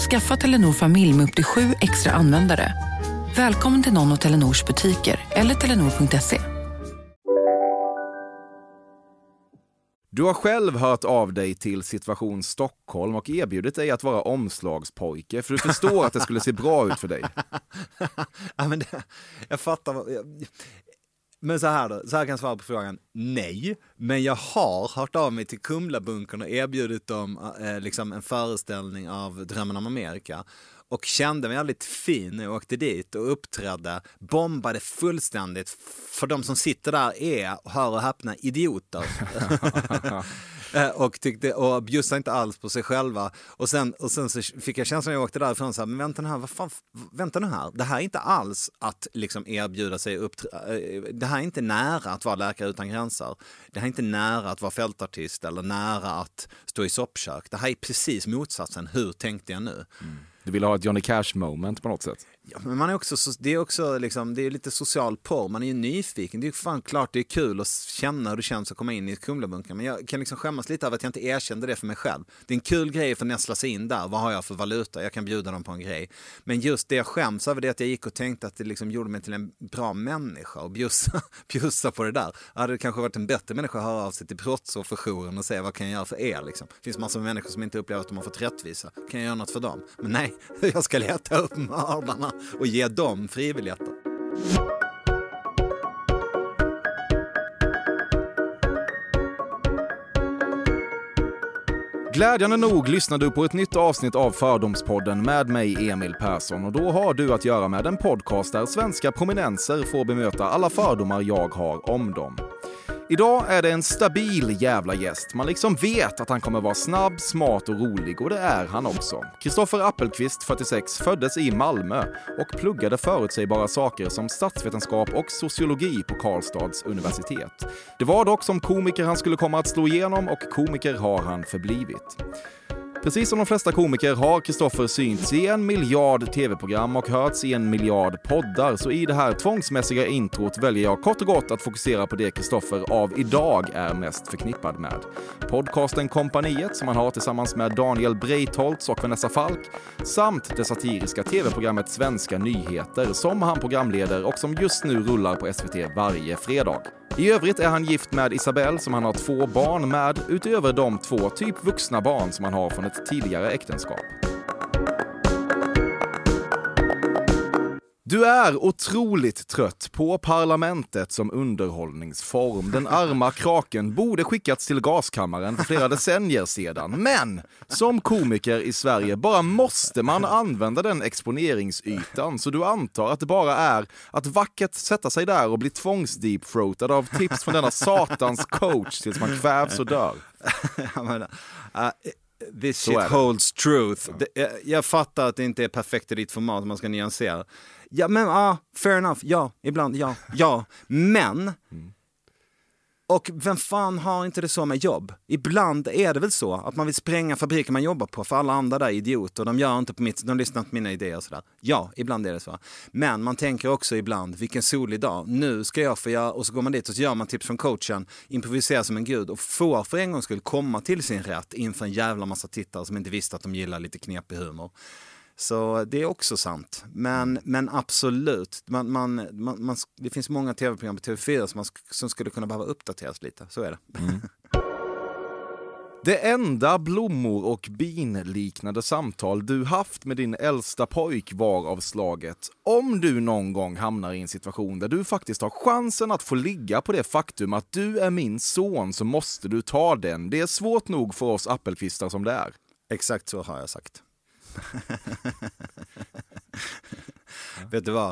Skaffa Telenor familj med upp till sju extra användare. Välkommen till någon av Telenors butiker eller telenor.se. Du har själv hört av dig till Situation Stockholm och erbjudit dig att vara omslagspojke för du förstår att det skulle se bra ut för dig. ja, men det, jag fattar. Jag, men så här då, så här kan jag svara på frågan. Nej, men jag har hört av mig till Kumlabunkern och erbjudit dem eh, liksom en föreställning av Drömmen om Amerika och kände mig väldigt fin när jag åkte dit och uppträdde. Bombade fullständigt, för de som sitter där är, hör och häpna, idioter. Eh, och, tyckte, och bjussade inte alls på sig själva. Och sen, och sen så fick jag känslan när jag åkte därifrån, så här, men vänta nu här, vad fan, vänta nu här, det här är inte alls att liksom erbjuda sig upp, eh, det här är inte nära att vara Läkare utan gränser. Det här är inte nära att vara fältartist eller nära att stå i soppkök. Det här är precis motsatsen, hur tänkte jag nu? Mm. Du vill ha ett Johnny Cash moment på något sätt? Ja, men man är också, det är också liksom, det är lite social porr, man är ju nyfiken. Det är fan klart det är kul att känna hur det känns att komma in i Kumlabunkern, Men jag kan liksom skämmas lite över att jag inte erkände det för mig själv. Det är en kul grej för att nästla sig in där. Vad har jag för valuta? Jag kan bjuda dem på en grej. Men just det jag skäms över det är att jag gick och tänkte att det liksom gjorde mig till en bra människa och bjussa, bjussa på det där. Jag hade kanske varit en bättre människa att höra av sig till brottsofferjouren och säga vad kan jag göra för er liksom. Det finns massor med människor som inte upplever att de har fått rättvisa. Kan jag göra något för dem? Men nej, jag ska leta upp mördarna och ge dem fribiljetter. Glädjande nog lyssnar du på ett nytt avsnitt av Fördomspodden med mig Emil Persson och då har du att göra med en podcast där svenska prominenser får bemöta alla fördomar jag har om dem. Idag är det en stabil jävla gäst. Man liksom vet att han kommer vara snabb, smart och rolig och det är han också. Kristoffer Appelqvist, 46, föddes i Malmö och pluggade förutsägbara saker som statsvetenskap och sociologi på Karlstads universitet. Det var dock som komiker han skulle komma att slå igenom och komiker har han förblivit. Precis som de flesta komiker har Kristoffer synts i en miljard tv-program och hörts i en miljard poddar, så i det här tvångsmässiga introt väljer jag kort och gott att fokusera på det Kristoffer av idag är mest förknippad med. Podcasten Kompaniet som han har tillsammans med Daniel Breitholtz och Vanessa Falk, samt det satiriska tv-programmet Svenska nyheter som han programleder och som just nu rullar på SVT varje fredag. I övrigt är han gift med Isabelle som han har två barn med, utöver de två typ vuxna barn som han har från ett tidigare äktenskap. Du är otroligt trött på parlamentet som underhållningsform. Den arma kraken borde skickats till gaskammaren för flera decennier sedan. Men som komiker i Sverige bara måste man använda den exponeringsytan så du antar att det bara är att vackert sätta sig där och bli tvångsdeepthroatad av tips från denna satans coach tills man kvävs och dör. Äh, This shit holds truth. Ja. Jag fattar att det inte är perfekt i ditt format, man ska nyansera. Ja, men ah, fair enough. Ja, ibland, ja, ja. Men, mm och vem fan har inte det så med jobb? Ibland är det väl så att man vill spränga fabriken man jobbar på för alla andra där är idioter. De gör inte på mitt, de lyssnar inte på mina idéer och sådär. Ja, ibland är det så. Men man tänker också ibland, vilken solig dag. Nu ska jag få göra, och så går man dit och så gör man tips från coachen, improviserar som en gud och får för en gångs skull komma till sin rätt inför en jävla massa tittare som inte visste att de gillar lite knepig humor. Så det är också sant. Men, men absolut, man, man, man, man det finns många tv-program på TV4 som, man, som skulle kunna behöva uppdateras lite. Så är det. Mm. Det enda blommor och bin-liknande samtal du haft med din äldsta pojk var av slaget om du någon gång hamnar i en situation där du faktiskt har chansen att få ligga på det faktum att du är min son så måste du ta den. Det är svårt nog för oss appelkvistar som det är. Exakt så har jag sagt. Vet du vad?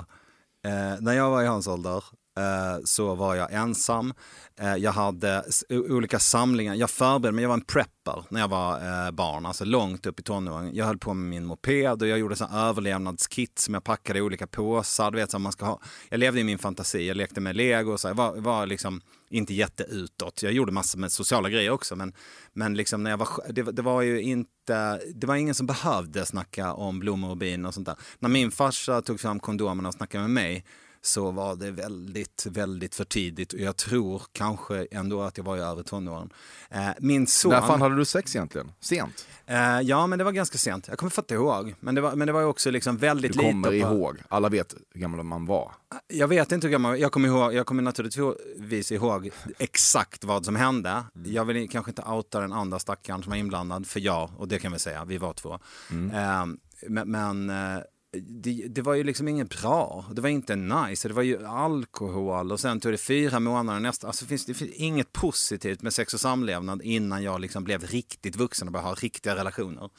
Eh, när jag var i hans ålder eh, så var jag ensam. Eh, jag hade olika samlingar. Jag förberedde mig, jag var en prepper när jag var eh, barn, alltså långt upp i tonåren. Jag höll på med min moped och jag gjorde sån överlevnadskit som jag packade i olika påsar. Du vet, så man ska ha. Jag levde i min fantasi, jag lekte med lego och så. Jag var, var liksom inte jätteutåt. Jag gjorde massor med sociala grejer också, men, men liksom när jag var, det, det, var ju inte, det var ingen som behövde snacka om blommor och bin och sånt där. När min farsa tog fram kondomerna och snackade med mig, så var det väldigt, väldigt för tidigt och jag tror kanske ändå att jag var i över tonåren. Eh, min son... När fan hade du sex egentligen? Sent? Eh, ja, men det var ganska sent. Jag kommer fatta ihåg. Men det var, men det var också liksom väldigt lite. Du kommer lite på... ihåg? Alla vet hur gammal man var? Jag vet inte hur gammal jag kommer ihåg. Jag kommer naturligtvis ihåg exakt vad som hände. Mm. Jag vill kanske inte outa den andra stackaren som var inblandad, för jag, och det kan vi säga, vi var två. Mm. Eh, men, men eh, det, det, var ju liksom inget bra. Det var inte nice. Det var ju alkohol och sen tog det fyra månader nästa. Alltså finns, det finns inget positivt med sex och samlevnad innan jag liksom blev riktigt vuxen och började ha riktiga relationer.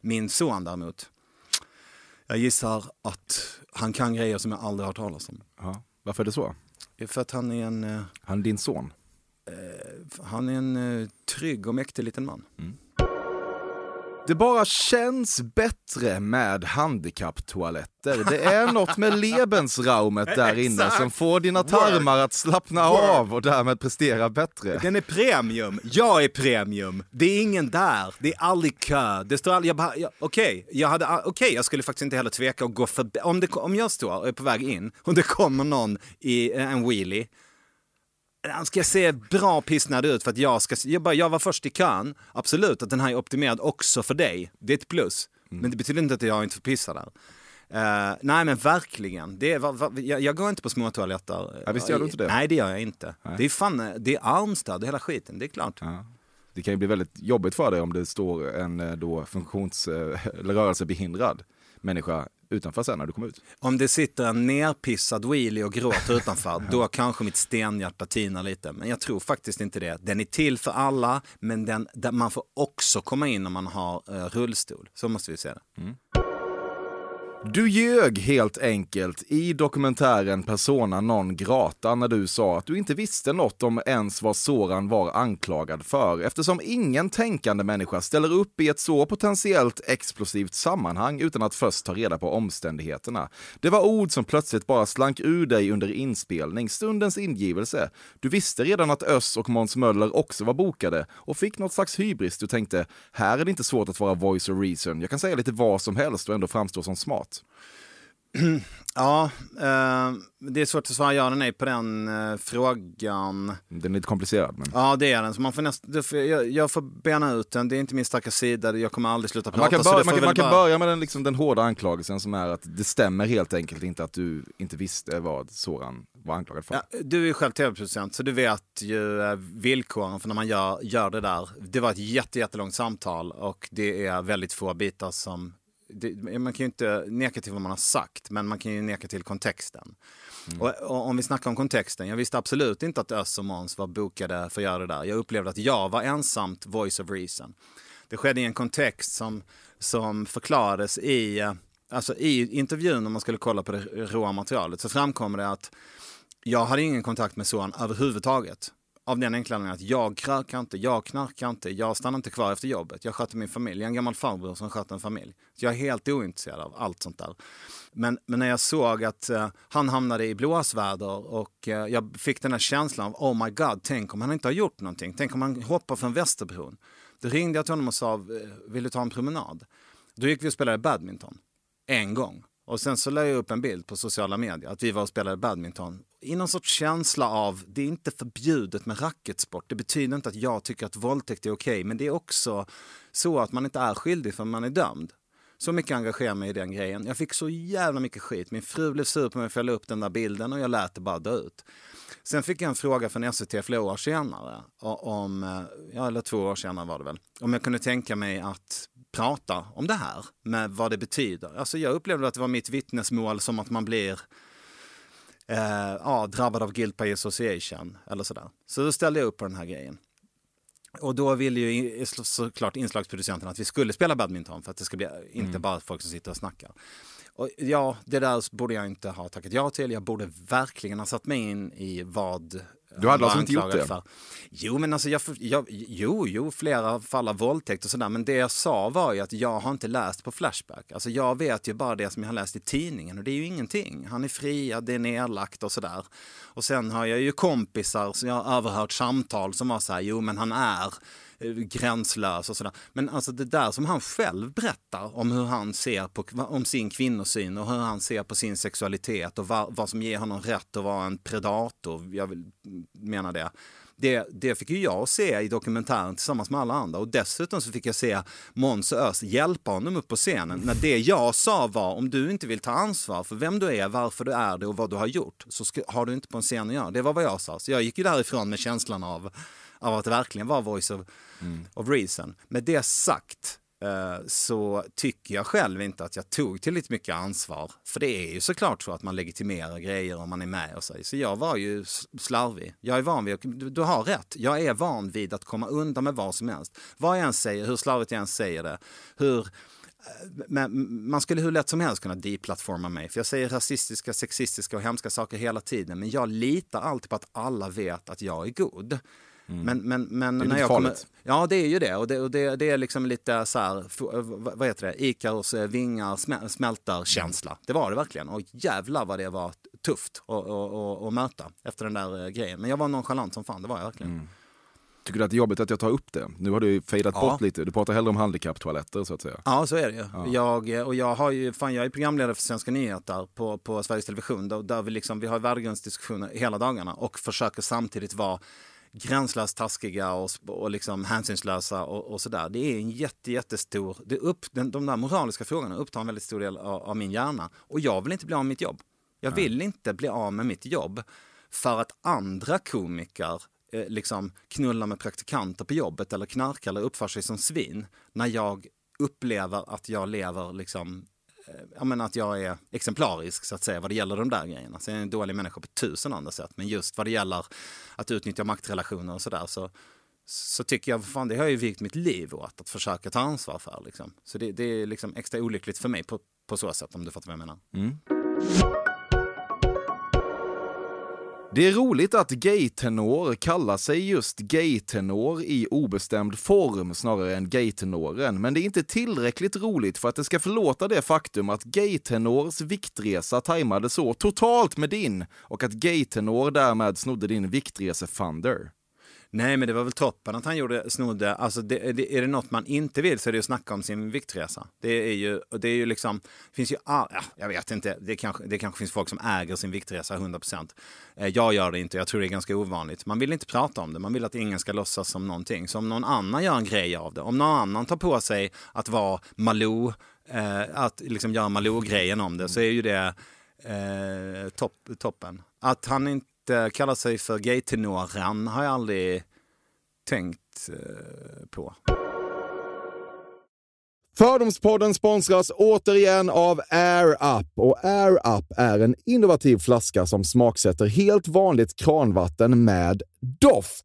Min son däremot, jag gissar att han kan grejer som jag aldrig har hört talas om. Ja. Varför är det så? För att han är en... Eh, han är din son? Eh, han är en eh, trygg och mäktig liten man. Mm. Det bara känns bättre med handikapptoaletter. Det är något med Lebensraumet där inne som får dina tarmar att slappna av och därmed prestera bättre. Den är premium. Jag är premium. Det är ingen där. Det är aldrig kö. Det står aldrig... Okej, okay. jag, hade, okay, jag skulle faktiskt inte heller tveka att gå förbi. Om, om jag står och är på väg in och det kommer någon i en wheelie han ska se bra pissnödig ut för att jag ska, jag, bara, jag var först i kön. Absolut att den här är optimerad också för dig. Det är ett plus. Mm. Men det betyder inte att jag inte får pissa där. Uh, nej men verkligen. Det är, va, va, jag, jag, går inte på småtoaletter. Ja, visst gör du inte det? Nej det gör jag inte. Nej. Det är fan, det är armstöd och hela skiten, det är klart. Ja. Det kan ju bli väldigt jobbigt för dig om det står en eh, då funktions eh, eller rörelsebehindrad människa utanför sen när du kommer ut. Om det sitter en nerpissad wheelie och gråter utanför, då kanske mitt stenhjärta tinar lite. Men jag tror faktiskt inte det. Den är till för alla, men den, man får också komma in om man har uh, rullstol. Så måste vi se det. Mm. Du ljög helt enkelt i dokumentären Persona non grata när du sa att du inte visste något om ens vad Soran var anklagad för eftersom ingen tänkande människa ställer upp i ett så potentiellt explosivt sammanhang utan att först ta reda på omständigheterna. Det var ord som plötsligt bara slank ur dig under inspelning, stundens ingivelse. Du visste redan att Öss och Måns Möller också var bokade och fick något slags hybris. Du tänkte, här är det inte svårt att vara voice of reason. Jag kan säga lite vad som helst och ändå framstå som smart. Ja, eh, det är svårt att svara ja eller nej på den eh, frågan. Den är lite komplicerad. Men... Ja, det är den. Så man får näst, jag, jag, får bena ut den. Det är inte min starka sida. Jag kommer aldrig sluta prata. Man kan, börja, man kan, man kan bara... börja med den, liksom, den hårda anklagelsen som är att det stämmer helt enkelt inte att du inte visste vad Soran var anklagad för. Ja, du är själv tv-producent så du vet ju eh, villkoren för när man gör, gör det där. Det var ett jätte, jättelångt samtal och det är väldigt få bitar som det, man kan ju inte neka till vad man har sagt, men man kan ju neka till kontexten. Mm. Och, och, om vi snackar om kontexten, jag visste absolut inte att Öss och Måns var bokade för att göra det där. Jag upplevde att jag var ensamt voice of reason. Det skedde i en kontext som, som förklarades i, alltså i intervjun, om man skulle kolla på det råa materialet, så framkommer det att jag hade ingen kontakt med Soran överhuvudtaget. Av den enkla anledningen att jag krökar inte, jag knarkar inte, jag stannar inte kvar efter jobbet. Jag sköter min familj. Jag är en gammal farbror som sköter en familj. Så jag är helt ointresserad av allt sånt där. Men, men när jag såg att eh, han hamnade i blåsväder och eh, jag fick den här känslan av oh my god, tänk om han inte har gjort någonting. Tänk om han hoppar från Västerbron. Då ringde jag till honom och sa, vill du ta en promenad? Då gick vi och spelade badminton. En gång. Och sen så la jag upp en bild på sociala medier att vi var och spelade badminton. I någon sorts känsla av, det är inte förbjudet med racketsport. Det betyder inte att jag tycker att våldtäkt är okej, okay, men det är också så att man inte är skyldig förrän man är dömd. Så mycket engagerar mig i den grejen. Jag fick så jävla mycket skit. Min fru blev sur på mig för att jag la upp den där bilden och jag lät det bara dö ut. Sen fick jag en fråga från SVT flera år senare, om, eh, ja, eller två år senare var det väl, om jag kunde tänka mig att prata om det här med vad det betyder. Alltså jag upplevde att det var mitt vittnesmål som att man blir eh, ja, drabbad av guilt by association eller sådär. Så då ställde jag upp på den här grejen. Och då ville ju såklart inslagsproducenten att vi skulle spela badminton för att det ska bli inte mm. bara folk som sitter och snackar. Och ja, det där borde jag inte ha tackat ja till. Jag borde verkligen ha satt mig in i vad Du hade alltså inte gjort det? För. Jo, men alltså jag, jag, jo, jo, flera fall av våldtäkt och sådär. Men det jag sa var ju att jag har inte läst på Flashback. Alltså jag vet ju bara det som jag har läst i tidningen och det är ju ingenting. Han är friad, det är nedlagt och sådär. Och sen har jag ju kompisar som jag har överhört samtal som var så här, jo men han är Eh, gränslös och sådär. Men alltså det där som han själv berättar om hur han ser på om sin kvinnosyn och hur han ser på sin sexualitet och vad, vad som ger honom rätt att vara en predator, jag vill mm, mena det. Det, det fick ju jag se i dokumentären tillsammans med alla andra och dessutom så fick jag se Måns och Öst hjälpa honom upp på scenen. När det jag sa var om du inte vill ta ansvar för vem du är, varför du är det och vad du har gjort så ska, har du inte på en scen att göra. Det var vad jag sa. Så jag gick ju därifrån med känslan av, av att det verkligen var voice of, of reason. Med det sagt eh, så tycker jag själv inte att jag tog tillräckligt mycket ansvar. För det är ju såklart så att man legitimerar grejer om man är med och så. Så jag var ju slarvig. Jag är van vid, du, du har rätt, jag är van vid att komma undan med vad som helst. Vad jag än säger, hur slarvigt jag än säger det, hur men man skulle hur lätt som helst kunna deplattforma mig. För jag säger rasistiska, sexistiska och hemska saker hela tiden. Men jag litar alltid på att alla vet att jag är god. Men, men, men Mm. Det är när jag kommer, farligt. Ja, det är ju det. Och det, och det, det är liksom lite så här, f- vad heter det, Ikaros eh, vingar smä- smälter känsla. Det var det verkligen. Och jävlar vad det var tufft att, möta efter den där eh, grejen. Men jag var nonchalant som fan, det var jag verkligen. Mm. Tycker du att det är jobbigt att jag tar upp det? Nu har du fejdat Ja. bort lite. Du pratar hellre om handikapptoaletter så att säga. Ja, så är det ju. Jag, eh, och jag, har ju, fan, jag är programledare för Svenska nyheter på, på Sveriges Television. Där, där vi, liksom, vi har värdegrundsdiskussioner hela dagarna och försöker samtidigt vara gränslöst taskiga och, och liksom hänsynslösa och, och sådär. Det är en jätte, jättestor... Det upp, den, de där moraliska frågorna upptar en väldigt stor del av, av min hjärna. Och jag vill inte bli av med mitt jobb. Jag vill inte bli av med mitt jobb för att andra komiker eh, liksom knullar med praktikanter på jobbet eller knarkar eller uppför sig som svin när jag upplever att jag lever liksom Eh, ja, men att jag är exemplarisk så att säga vad det gäller de där grejerna. Sen är jag en dålig människa på tusen andra sätt. Men just vad det gäller att utnyttja maktrelationer och sådär så, så tycker jag, fan det har jag ju vikt mitt liv åt att försöka ta ansvar för. Liksom. Så det, det är liksom extra olyckligt för mig på, på så sätt om du fattar vad jag menar. Mm. Det är roligt att gaytenor kallar sig just gaytenor i obestämd form snarare än gaytenoren, men det är inte tillräckligt roligt för att det ska förlåta det faktum att gaytenors viktresa tajmade så totalt med din och att gaytenor därmed snodde din viktresefunder. Nej, men det var väl toppen att han gjorde, snodde. Alltså, det, det, är det något man inte vill så är det att snacka om sin viktresa. Det är ju, det är ju liksom, finns ju, all, ja, jag vet inte, det kanske, det kanske finns folk som äger sin viktresa 100 procent. Eh, jag gör det inte, jag tror det är ganska ovanligt. Man vill inte prata om det, man vill att ingen ska låtsas som någonting. Så om någon annan gör en grej av det, om någon annan tar på sig att vara Malou, eh, att liksom göra Malou-grejen om det, så är ju det eh, topp, toppen. Att han inte Eh, kalla sig för gaytenoren har jag aldrig tänkt eh, på. Fördomspodden sponsras återigen av Air Up. Och Air Up är en innovativ flaska som smaksätter helt vanligt kranvatten med doft.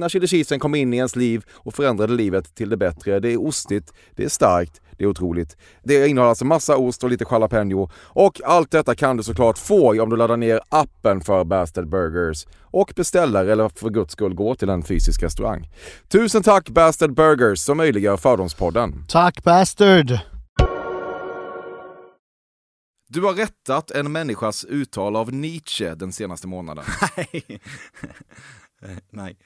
när chili cheesen kom in i ens liv och förändrade livet till det bättre. Det är ostigt, det är starkt, det är otroligt. Det innehåller alltså massa ost och lite jalapeno och allt detta kan du såklart få om du laddar ner appen för Bastard Burgers och beställer eller för guds skull gå till en fysisk restaurang. Tusen tack Bastard Burgers som möjliggör Fördomspodden. Tack Bastard! Du har rättat en människas uttal av Nietzsche den senaste månaden. Nej. Nej.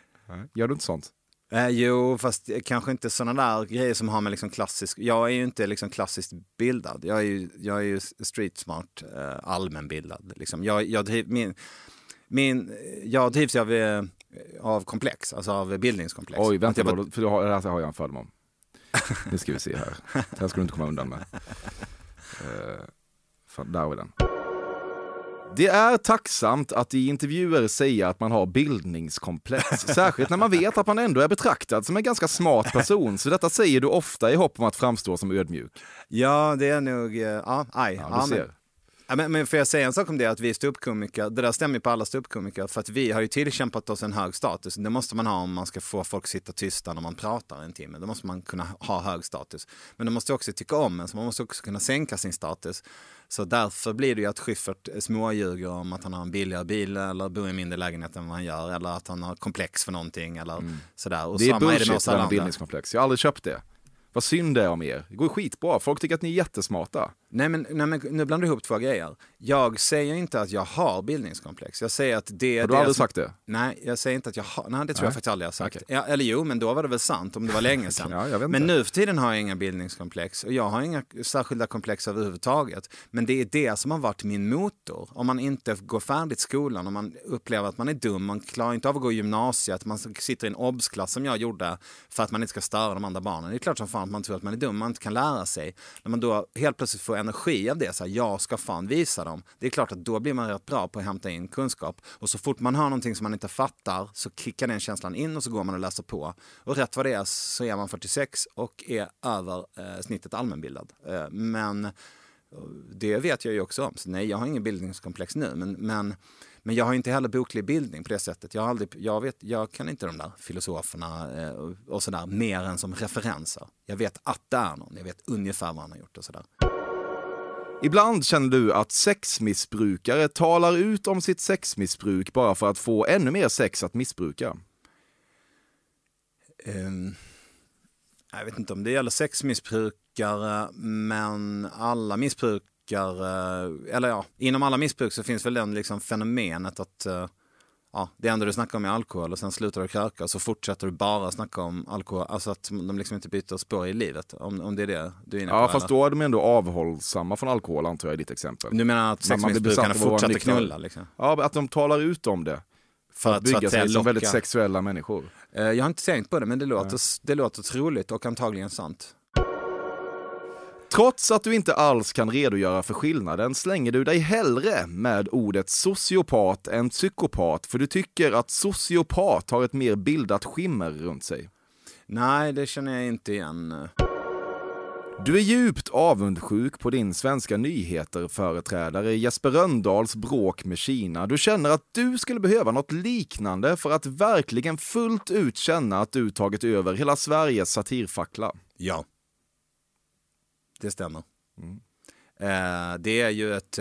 Gör du inte sånt? Eh, jo, fast kanske inte sådana där grejer som har med liksom klassisk... Jag är ju inte liksom klassiskt bildad. Jag är ju, jag är ju street smart, eh, allmänbildad. Liksom. Jag, jag, driv, min, min, jag drivs av, eh, av komplex, alltså av bildningskomplex. Oj, vänta jag var- för du har, det här har jag en fördom om. Nu ska vi se här. Det här ska du inte komma undan med. Uh, fan, där har vi den. Det är tacksamt att i intervjuer säga att man har bildningskomplex, särskilt när man vet att man ändå är betraktad som en ganska smart person, så detta säger du ofta i hopp om att framstå som ödmjuk. Ja, det är nog... eh, Ja, aj. Ja, du ser. Ja, men, men får jag säga en sak om det, att vi är ståuppkomiker, det där stämmer ju på alla ståuppkomiker, för att vi har ju tillkämpat oss en hög status. Det måste man ha om man ska få folk att sitta tysta när man pratar en timme. Då måste man kunna ha hög status. Men de måste också tycka om en, så man måste också kunna sänka sin status. Så därför blir det ju att Schyffert småljuger om att han har en billigare bil eller bor i en mindre lägenhet än vad han gör, eller att han har komplex för någonting eller sådär. Och Mm. Det är bullshit oss det med bildningskomplex. Jag har aldrig köpt det. Vad synd det är om er. Det går skitbra. Folk tycker att ni är jättesmarta. Nej men, nej men nu blandar du ihop två grejer. Jag säger inte att jag har bildningskomplex. Jag säger att det Har du det aldrig som- sagt det? Nej, jag säger inte att jag har. Nej, det tror jag Nej. faktiskt aldrig jag har sagt. Okej. Ja, eller jo, men då var det väl sant om det var länge sedan. Ja, jag men nu för tiden har jag inga bildningskomplex och jag har inga särskilda komplex överhuvudtaget. Men det är det som har varit min motor. Om man inte går färdigt skolan, om man upplever att man är dum, man klarar inte av att gå i gymnasiet, man sitter i en obsklass som jag gjorde för att man inte ska störa de andra barnen. Det är klart som fan att man tror att man är dum, man inte kan lära sig. När man då helt plötsligt får energi av det, så här, jag ska fan visa dem. Det är klart att då blir man rätt bra på att hämta in kunskap. Och så fort man hör någonting som man inte fattar så kickar den känslan in och så går man och läser på. Och rätt vad det är så är man 46 och är över eh, snittet allmänbildad. Eh, men eh, det vet jag ju också om. Så nej, jag har ingen bildningskomplex nu. Men, men, men jag har inte heller boklig bildning på det sättet. Jag, har aldrig, jag, vet, jag kan inte de där filosoferna eh, och, och sådär mer än som referenser. Jag vet att det är någon. Jag vet ungefär vad han har gjort och sådär. Ibland känner du att sexmissbrukare talar ut om sitt sexmissbruk bara för att få ännu mer sex att missbruka. Ehm, jag vet inte om det gäller sexmissbrukare, men alla missbrukare, eller ja, inom alla missbruk så finns väl den liksom fenomenet att eh, ja, det enda du snackar om är alkohol och sen slutar du kröka och så fortsätter du bara snacka om alkohol, alltså att de liksom inte byter spår i livet, om, om det är det du är inne på. Ja, fast eller? då är de ändå avhållsamma från alkohol antar jag i ditt exempel. Du menar att sexmissbrukarna fortsätter knulla? Liksom. Ja, att de talar ut om det. För att, bygga att säga sig som väldigt sexuella människor. Eh, Jag har inte tänkt på det, men det låter, det låter troligt och antagligen sant. Trots att du inte alls kan redogöra för skillnaden slänger du dig hellre med ordet sociopat än psykopat för du tycker att sociopat har ett mer bildat skimmer runt sig. Nej, det känner jag inte igen. Du är djupt avundsjuk på din svenska nyheter-företrädare Jesper Rönndahls bråk med Kina. Du känner att du skulle behöva något liknande för att verkligen fullt ut känna att du tagit över hela Sveriges satirfackla. Ja. Det stämmer. Eh, det är ju ett...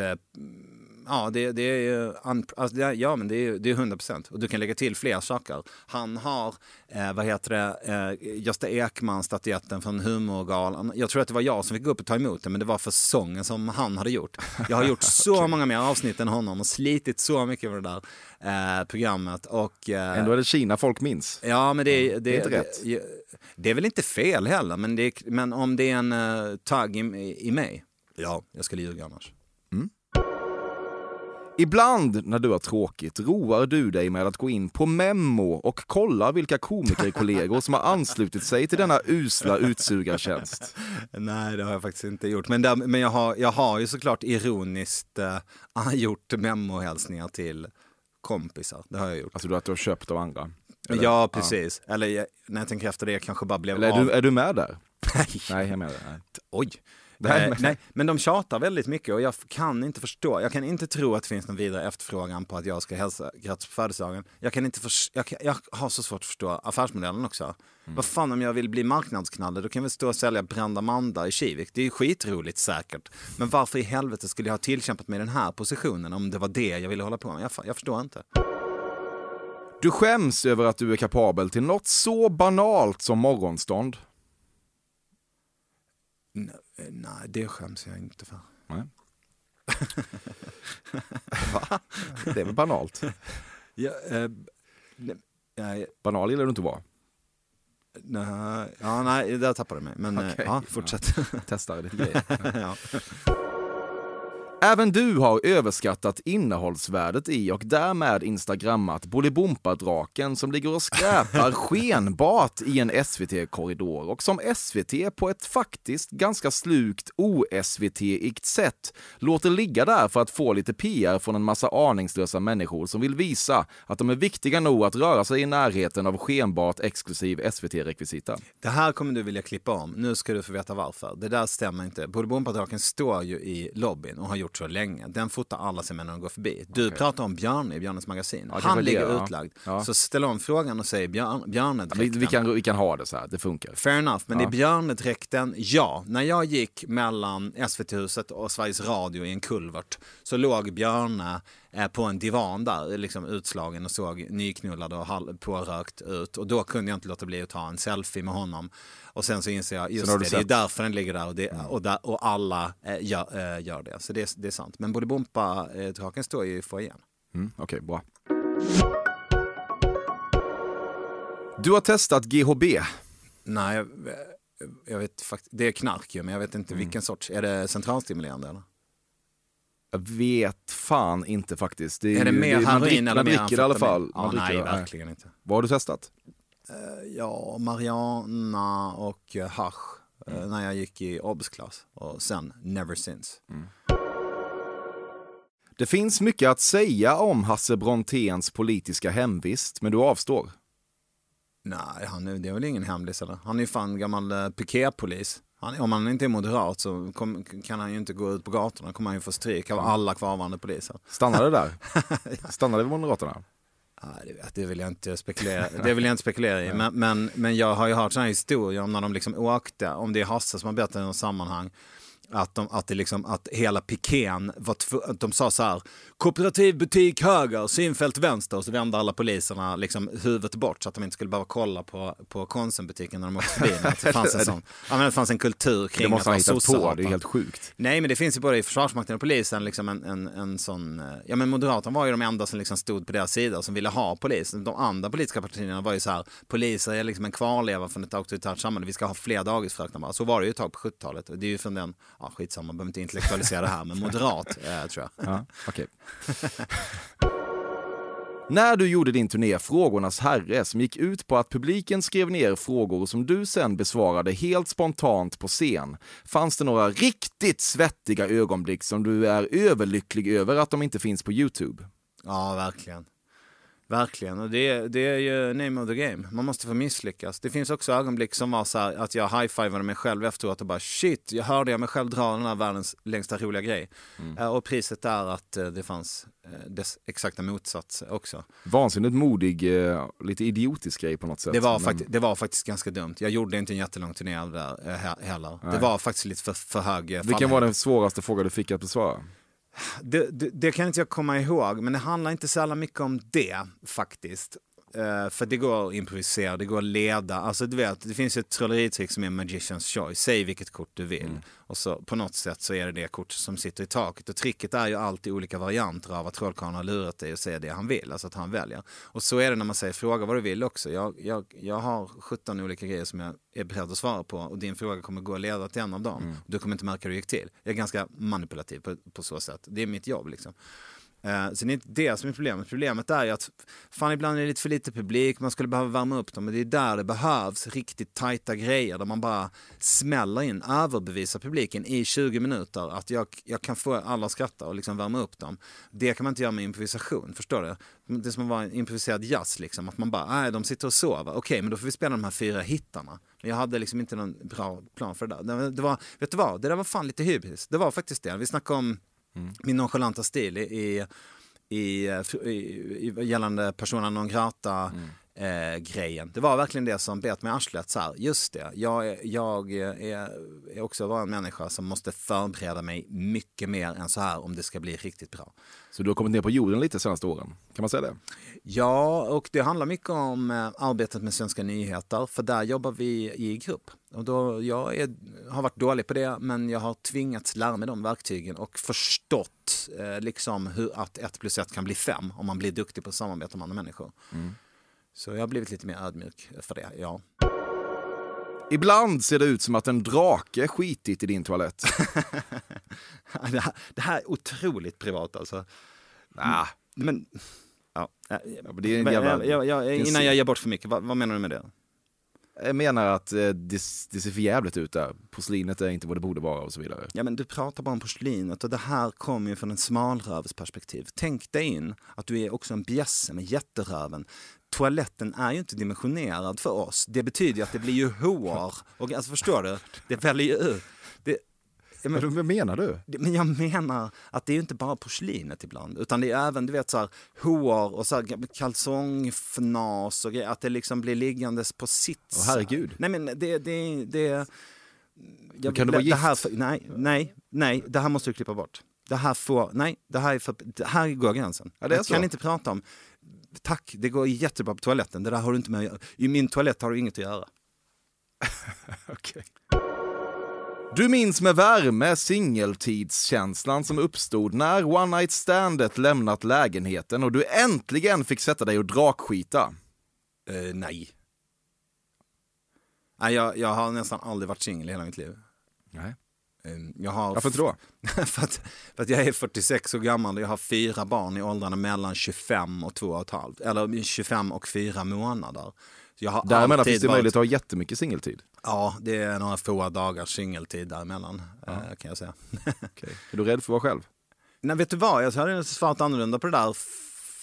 Ja, det, det är Alltså, det ja, men det är, det är 100 procent. Och du kan lägga till fler saker. Han har, eh, vad heter det, eh, Gösta Ekman-statyetten från Humorgalan. Jag tror att det var jag som fick gå upp och ta emot den, men det var för sången som han hade gjort. Jag har gjort så många mer avsnitt än honom och slitit så mycket med det där eh, programmet. Och, eh, Ändå är det Kina folk minns. Ja, men det, det, det är inte det, rätt. Det, det är väl inte fel heller, men, men om det är en uh, tagg i, i mig, ja, jag skulle ljuga annars. Ibland när du har tråkigt roar du dig med att gå in på Memmo och kolla vilka komikerkollegor som har anslutit sig till denna usla utsugartjänst. Nej, det har jag faktiskt inte gjort. Men, där, men jag, har, jag har ju såklart ironiskt uh, gjort memohälsningar till kompisar. Det har jag gjort. Alltså du att du har köpt av andra. Eller? ja, precis. Eller jag, när jag tänker efter det, kanske bara blev Eller är av. du, är du med där? Nej. Nej, jag där. Nej. Oj. Nej, Nej, men- nej, men de tjatar väldigt mycket och jag kan inte förstå. Jag kan inte tro att det finns någon vidare efterfrågan på att jag ska hälsa grattis på födelsedagen. Jag, kan inte jag, kan, jag har så svårt att förstå affärsmodellen också. Mm. Vad fan om jag vill bli marknadsknalle, då kan vi stå och sälja brända Manda i Kivik. Det är ju skitroligt säkert. Men varför i helvete skulle jag ha tillkämpat mig den här positionen om det var det jag ville hålla på med? Jag, jag förstår inte. Du skäms över att du är kapabel till något så banalt som morgonstånd. N- nej, det skäms jag inte för. Nej. Va? Det är väl banalt? Ja, eh, nej, Banal gillar du inte att vara. nej, ja, nej, där tappade du mig. Men eh, Okej. ja, fortsätt. Testar lite grejer. ja. Även du har överskattat innehållsvärdet i och därmed instagrammat Bolibompa-draken som ligger och skräpar skenbart i en SVT-korridor och som SVT på ett faktiskt ganska slukt o-SVT-igt sätt låter ligga där för att få lite PR från en massa aningslösa människor som vill visa att de är viktiga nog att röra sig i närheten av skenbart exklusiv SVT-rekvisita. Det här kommer du vilja klippa om. Nu ska du få veta varför. Det där stämmer inte. Bolibompa-draken står ju i lobbyn och har gjort gjort så länge. Den fotar alla sig med när de går förbi. Du pratar om Bjarne i Bjarnes magasin. kanske Han det, ligger ja. utlagd. Ja. Så ställer om frågan och säger Bjarne, Bjarne Vi, vi, kan, vi kan ha det så här, det funkar. Fair enough, men Ja. i björnedräkten, ja. När jag gick mellan SVT-huset och Sveriges Radio i en kulvert så låg Björne eh, på en divan där, liksom utslagen och såg nyknullad och pårökt ut. Och då kunde jag inte låta bli att ta en selfie med honom. Och sen så inser jag, just det, du det är därför den ligger där och, det, och, där, och alla eh, gör, eh, gör det. Så det, det är sant. Men Bolibompa-draken står ju i foajén. Mm, Okej, bra. Du har testat GHB. Nej, jag, jag vet faktiskt, det är knark ju, men jag vet Mm. inte vilken sorts. Är det centralstimulerande eller? Jag vet fan inte faktiskt. Det Är det ju- mer man heroin dricker, eller man mer dricker det i alla fall. amfetamin? Ja, Man dricker nej, det, verkligen inte. Vad har du testat? Ja, Mariana och eh, hasch Mm. eh, när jag gick i obsklass och sen never since. Det finns mycket att säga om Hasse Bronténs politiska hemvist, men du avstår. Nej, han är, det är väl ingen hemlis eller? Han är ju fan gammal eh, piketpolis. Han, om han inte är moderat så kom, kan han ju inte gå ut på gatorna. kommer han ju få stryk av alla kvarvarande poliser. Stannade där? Stannade vid Moderaterna? Det, vill jag inte spekulera, det vill jag inte spekulera i. Men, men, men jag har ju hört sådana historier om när de liksom åkte, om det är Hasse som har berättat i något sammanhang, att, de, att, det liksom, att hela pikén var att de sa så här, kooperativ butik höger, synfält vänster, och så vände alla poliserna liksom huvudet bort så att de inte skulle behöva kolla på, på Konsumbutiken när de åkte förbi. Att det, fanns en sån, ja, men det fanns en kultur kring Det måste att vara på, det är helt sjukt. Nej, men det finns ju både i Försvarsmakten och polisen liksom en, en, en sån... eh, Ja, men Moderaterna var ju de enda som liksom stod på deras sida som ville ha polis. De andra politiska partierna var ju så här, poliser är liksom en kvarleva från ett auktoritärt samhälle. Vi ska ha fler dagisfröknar bara. Så var det ju ett tag på 70-talet. Det är ju från den, ja skitsamma, man behöver inte intellektualisera det här, men moderat eh, tror jag. Ja, okej. När du gjorde din turné Frågornas Herre som gick ut på att publiken skrev ner frågor som du sen besvarade helt spontant på scen, fanns det några riktigt svettiga ögonblick som du är överlycklig över att de inte finns på Youtube? Ja, verkligen. Verkligen, och det, det är ju name of the game. Man måste få misslyckas. Det finns också ögonblick som var så här att jag high-fivade mig själv efteråt och bara shit, jag hörde jag mig själv dra den här världens längsta roliga grej. Eh, Och priset är att eh, det fanns eh, dess exakta motsats också. Vansinnigt modig, lite idiotisk grej på något sätt. Det var, Men- det var faktiskt ganska dumt. Jag gjorde inte en jättelång turné av det där he- heller. Det var faktiskt lite för, för hög Vilken var den svåraste fråga du fick att besvara? Det, det, det kan inte jag komma ihåg, men det handlar inte så mycket om det faktiskt. Eh, för det går att improvisera, det går att leda. Alltså du vet, det finns ett trolleritrick som är Magicians choice. Säg vilket kort du vill. Och så på något sätt så är det det kort som sitter i taket. Och tricket är ju alltid olika varianter av att trollkarlen har lurat dig och säger det han vill. Alltså att han väljer. Och så är det när man säger fråga vad du vill också. Jag, jag, jag har 17 olika grejer som jag är beredd att svara på. Och din fråga kommer gå att leda till en av dem. Du kommer inte märka hur det gick till. Jag är ganska manipulativ på, på så sätt. Det är mitt jobb liksom. Eh, så det är inte det som är problemet. Problemet är ju att fan ibland är det lite för lite publik, man skulle behöva värma upp dem. Men det är där det behövs riktigt tajta grejer där man bara smäller in, överbevisar publiken i 20 minuter att jag, jag kan få alla att skratta och liksom värma upp dem. Det kan man inte göra med improvisation, förstår du? Det är som att vara improviserad jazz, liksom. att man bara, nej de sitter och sover, okej men då får vi spela de här fyra hittarna. Men jag hade liksom inte någon bra plan för det där. Det var, vet du vad, det där var fan lite hybris. Det var faktiskt det. Vi snackade om min nonchalanta stil i, i, i, gällande persona non grata eh, grejen. Det var verkligen det som bet mig i arslet. Så här, just det, jag, är- jag är, är också bara en människa som måste förbereda mig mycket mer än så här om det ska bli riktigt bra. Så du har kommit ner på jorden lite senaste åren, kan man säga det? Ja, och det handlar mycket om eh, arbetet med Svenska nyheter, för där jobbar vi i grupp. Och då, jag är, har varit dålig på det, men jag har tvingats lära mig de verktygen och förstått eh, liksom hur att ett plus ett kan bli fem om man blir duktig på att samarbeta med andra människor. Så jag har blivit lite mer ödmjuk för det, ja. Ibland ser det ut som att en drake skitit i din toalett. det, här, det här är otroligt privat alltså. nah, Men, ja. men det är en jävla- jag, jag, jag, innan jag ger bort för mycket, vad, vad menar du med det? jag menar att eh, det, det ser för jävligt ut där. Porslinet är inte vad det borde vara och så vidare. Ja men du pratar bara om porslinet och det här kommer ju från en smalrövsperspektiv. Tänk dig in att du är också en bjässe med jätteröven. Toaletten är ju inte dimensionerad för oss. Det betyder ju att det blir ju hår. Och, alltså förstår du? Det väljer ju ut. Det, Ja, men, Vad menar du? det- men jag menar att det är ju inte bara porslinet ibland, utan det är även du vet så här hår och så här kalsongfnas och grejer, att det liksom blir liggandes på sitt. Åh, herregud. Nej men det, det, det, jag, kan du vara det här, gift? Nej, nej, nej, det här måste du klippa bort. Det här får, nej, det här, är för, det här går gränsen. Ja, det jag så. kan inte prata om, tack, det går jättebra på toaletten, det där har du inte med. I min toalett har du inget att göra. Okej. Du minns med värme singeltidskänslan som uppstod när One Night Standet lämnat lägenheten och du äntligen fick sätta dig och drakskita. Eh, nej. nej jag, jag har nästan aldrig varit singel i hela mitt liv. Nej. Eh, Jag har Varför inte då? för, att, för att jag är 46 år gammal och jag har fyra barn i åldrarna mellan 25 och 2 och ett halvt. Eller 25 och 4 månader. Så jag har Däremellan finns det varit- möjlighet att ha jättemycket singeltid. Ja, det är några få dagars singeltid däremellan eh, kan jag säga. Okay. Är du rädd för att vara själv? Nej, vet du vad? Jag hade svarat annorlunda på det där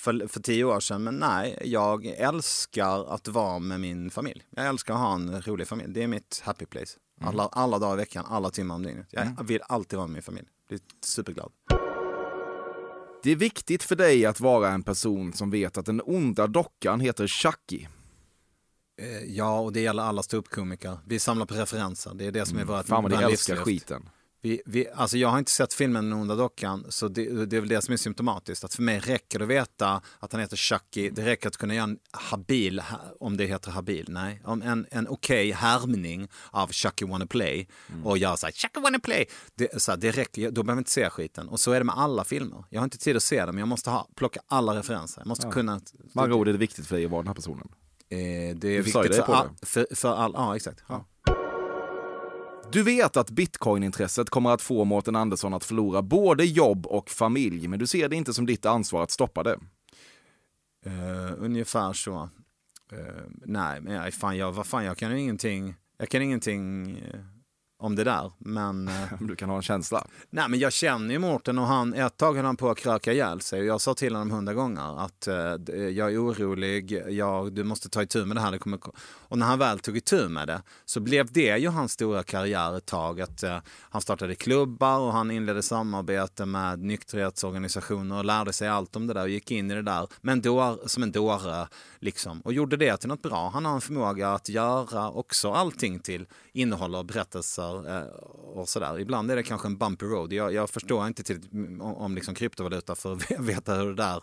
för, för tio år sedan. Men nej, jag älskar att vara med min familj. Jag älskar att ha en rolig familj. Det är mitt happy place. Alla, alla dagar i veckan, alla timmar om dygnet. Jag vill alltid vara med min familj. Jag är superglad. Det är viktigt för dig att vara en person som vet att den onda dockan heter Chucky. Eh, Ja, och det gäller alla ståuppkomiker. Vi samlar på referenser. Det är det som är vårt Mm. Fan vad ni älskar livsluft. skiten. Vi, vi, alltså jag har inte sett filmen Den onda dockan, så det, det är väl det som är symptomatiskt. Att för mig räcker det att veta att han heter Chucky. Det räcker att kunna göra en habil, ha- om det heter habil, nej, om en, en okej härmning av Chucky wanna play och göra så här, Chucky wanna play. Det, så här, det räcker, då behöver jag inte se skiten. Och så är det med alla filmer. Jag har inte tid att se dem, jag måste ha, plocka alla referenser. Jag måste kunna... Med andra ord är det viktigt för dig att vara den här personen. Eh, det är viktigt det för, all, för, för all, ja exakt. Ja. Du vet att bitcoinintresset kommer att få Mårten Andersson att förlora både jobb och familj, men du ser det inte som ditt ansvar att stoppa det. Uh, ungefär så. Uh, nej, men jag, fan, jag, vad fan, jag kan ingenting, jag kan ingenting eh, om det där. Men, eh, Du kan ha en känsla. nej, men jag känner ju Mårten och han, ett tag höll han på att kröka ihjäl sig. Och jag sa till honom hundra gånger att eh, d- jag är orolig, jag, du måste ta itu med det här. Det kommer, ko- och när han väl tog itu med det så blev det ju hans stora karriär ett tag. Att, eh, han startade klubbar och han inledde samarbete med nykterhetsorganisationer och lärde sig allt om det där och gick in i det där men då, som en dåre. Liksom, och gjorde det till något bra. Han har en förmåga att göra också allting till innehåll och berättelser där eh, och sådär. Ibland är det kanske en bumpy road. Jag, jag förstår inte till, om, om liksom kryptovaluta för att veta hur det där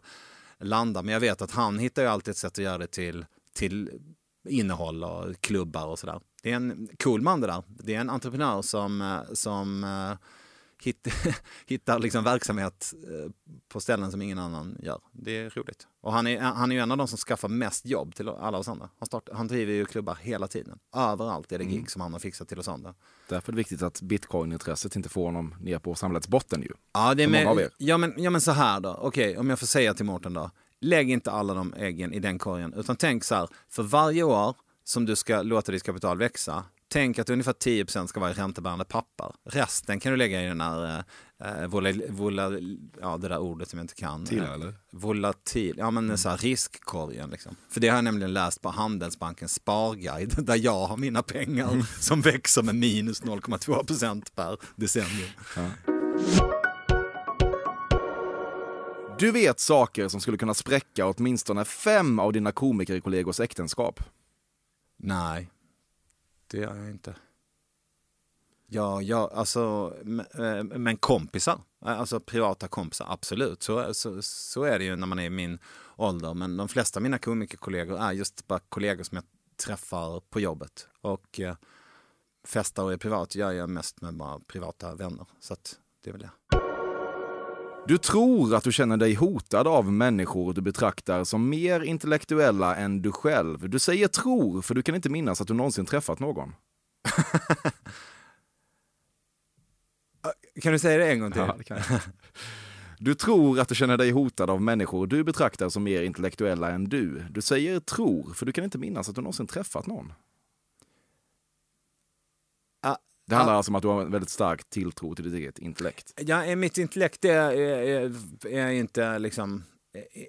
landar. Men jag vet att han hittar ju alltid ett sätt att göra det till, till innehåll och klubbar och sådär. Det är en cool man det där. Det är en entreprenör som, eh, som eh, eh, hitt, hittar liksom verksamhet eh, på ställen som ingen annan gör. Det är roligt. Och han är, han är ju en av de som skaffar mest jobb till alla oss andra. Han, start, han driver ju klubbar hela tiden. Överallt är det gig som han har fixat till oss andra. Därför är det viktigt att bitcoinintresset inte får honom ner på samhällets botten ju. Ja, det är med, ja, men, ja men så här då, okej om jag får säga till Mårten då. Lägg inte alla de äggen i den korgen, utan tänk så här, för varje år som du ska låta ditt kapital växa, tänk att ungefär 10% ska vara i räntebärande papper. Resten kan du lägga i den här, eh, vola, vola, ja det där ordet som jag inte kan. Till, Eh, eller? Volatil, ja men så här riskkorgen liksom. För det har jag nämligen läst på Handelsbankens sparguide, där jag har mina pengar som växer med minus 0,2% per decennium. Du vet saker som skulle kunna spräcka åtminstone fem av dina komikerkollegors äktenskap. Nej, det gör jag inte. Ja, ja alltså, eh, men kompisar, alltså privata kompisar, absolut. Så, så, så är det ju när man är i min ålder. Men de flesta av mina komikerkollegor är just bara kollegor som jag träffar på jobbet. Och eh, festar och är privat gör jag mest med bara privata vänner. Så att det är väl det. Du tror att du känner dig hotad av människor du betraktar som mer intellektuella än du själv. Du säger tror, för du kan inte minnas att du någonsin träffat någon. Kan du säga det en gång till? Ja, det kan jag. Du tror att du känner dig hotad av människor du betraktar som mer intellektuella än du. Du säger tror, för du kan inte minnas att du någonsin träffat någon. Ah, Det handlar ah. alltså om att du har en väldigt stark tilltro till ditt eget intellekt. Ja, mitt intellekt är, är, är, inte liksom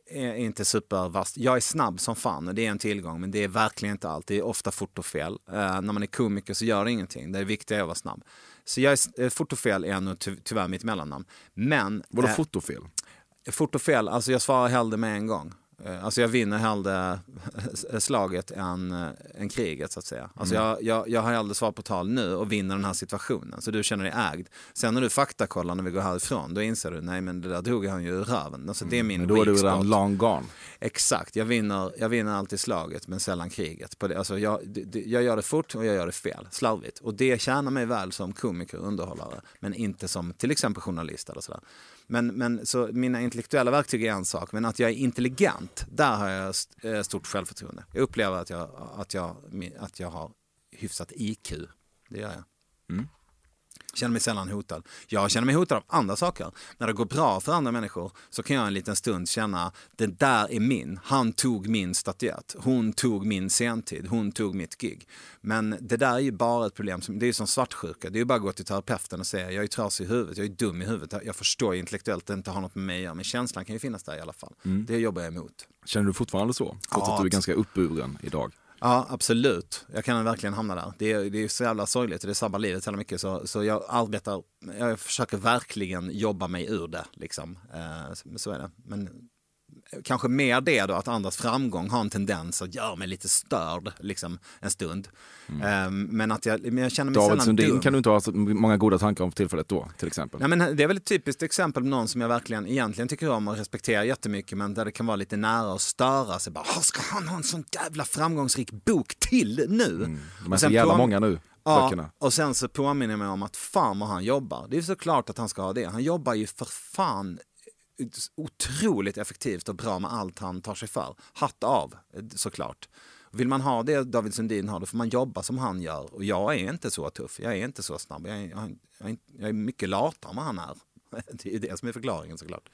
är inte supervast. Jag är snabb som fan och det är en tillgång men det är verkligen inte allt. Det är ofta fotofel. Uh, när man är komiker så gör det ingenting. Det viktiga är att vara snabb. Så jag är, eh, fotofel är nog ty tyvärr mitt mellannamn. Men... Vadå eh, fotofel? Fotofel, alltså jag svarar hellre med en gång. Eh, Alltså jag vinner hellre slaget än, eh, än kriget så att säga. Alltså Mm. jag, jag, jag har hellre svar på tal nu och vinner den här situationen. Så du känner dig ägd. Sen när du faktakollar när vi går härifrån, då inser du nej men det där drog han ju ur röven. Alltså det är min Mm. Då är du redan long gone. Exakt, jag vinner, jag vinner alltid slaget men sällan kriget. På det, alltså jag, det, jag gör det fort och jag gör det fel, slarvigt. Och det tjänar mig väl som komiker och underhållare, men inte som till exempel journalist eller sådär. Men, men så mina intellektuella verktyg är en sak, men att jag är intelligent, där har jag st- eh, stort självförtroende. Jag upplever att jag, att jag, att jag har hyfsat IQ, det gör jag. Mm. Känner mig sällan hotad. Jag känner mig hotad av andra saker. När det går bra för andra människor så kan jag en liten stund känna det där är min. Han tog min statyett. Hon tog min sentid. Hon tog mitt gig. Men det där är ju bara ett problem. Som, det är ju som svartsjuka. Det är ju bara att gå till terapeuten och säga jag är trasig i huvudet, jag är dum i huvudet. Jag förstår intellektuellt att det inte har något med mig att göra. Men känslan kan ju finnas där i alla fall. Det jobbar jag emot. Känner du fortfarande så? Trots Ja, att du är ganska uppburen idag. Ja, absolut. Jag kan verkligen hamna där. Det är, det är så jävla sorgligt och det sabbar livet så mycket. Så, så jag arbetar, jag försöker verkligen jobba mig ur det. Liksom. Eh, så- så är det. Men kanske mer det då, att andras framgång har en tendens att göra mig lite störd liksom, en stund. Eh, men att jag, men jag känner mig David sällan Sundin dum. kan du inte ha så många goda tankar om för tillfället då, till exempel. Nej, men det är väl ett typiskt exempel på någon som jag verkligen egentligen tycker om och respekterar jättemycket men där det kan vara lite nära att störa sig. Bara, "Ah, ska han ha en sån jävla framgångsrik bok till nu? De är så jävla många nu, Ja, böckerna. och sen så påminner jag mig om att fan vad han jobbar. Det är såklart att han ska ha det. Han jobbar ju för fan otroligt effektivt och bra med allt han tar sig för. Hatt av, såklart. Vill man ha det David Sundin har, då får man jobba som han gör. Och jag är inte så tuff, jag är inte så snabb. Jag är, jag är, jag är, mycket latare än vad han är. Det är det som är förklaringen såklart.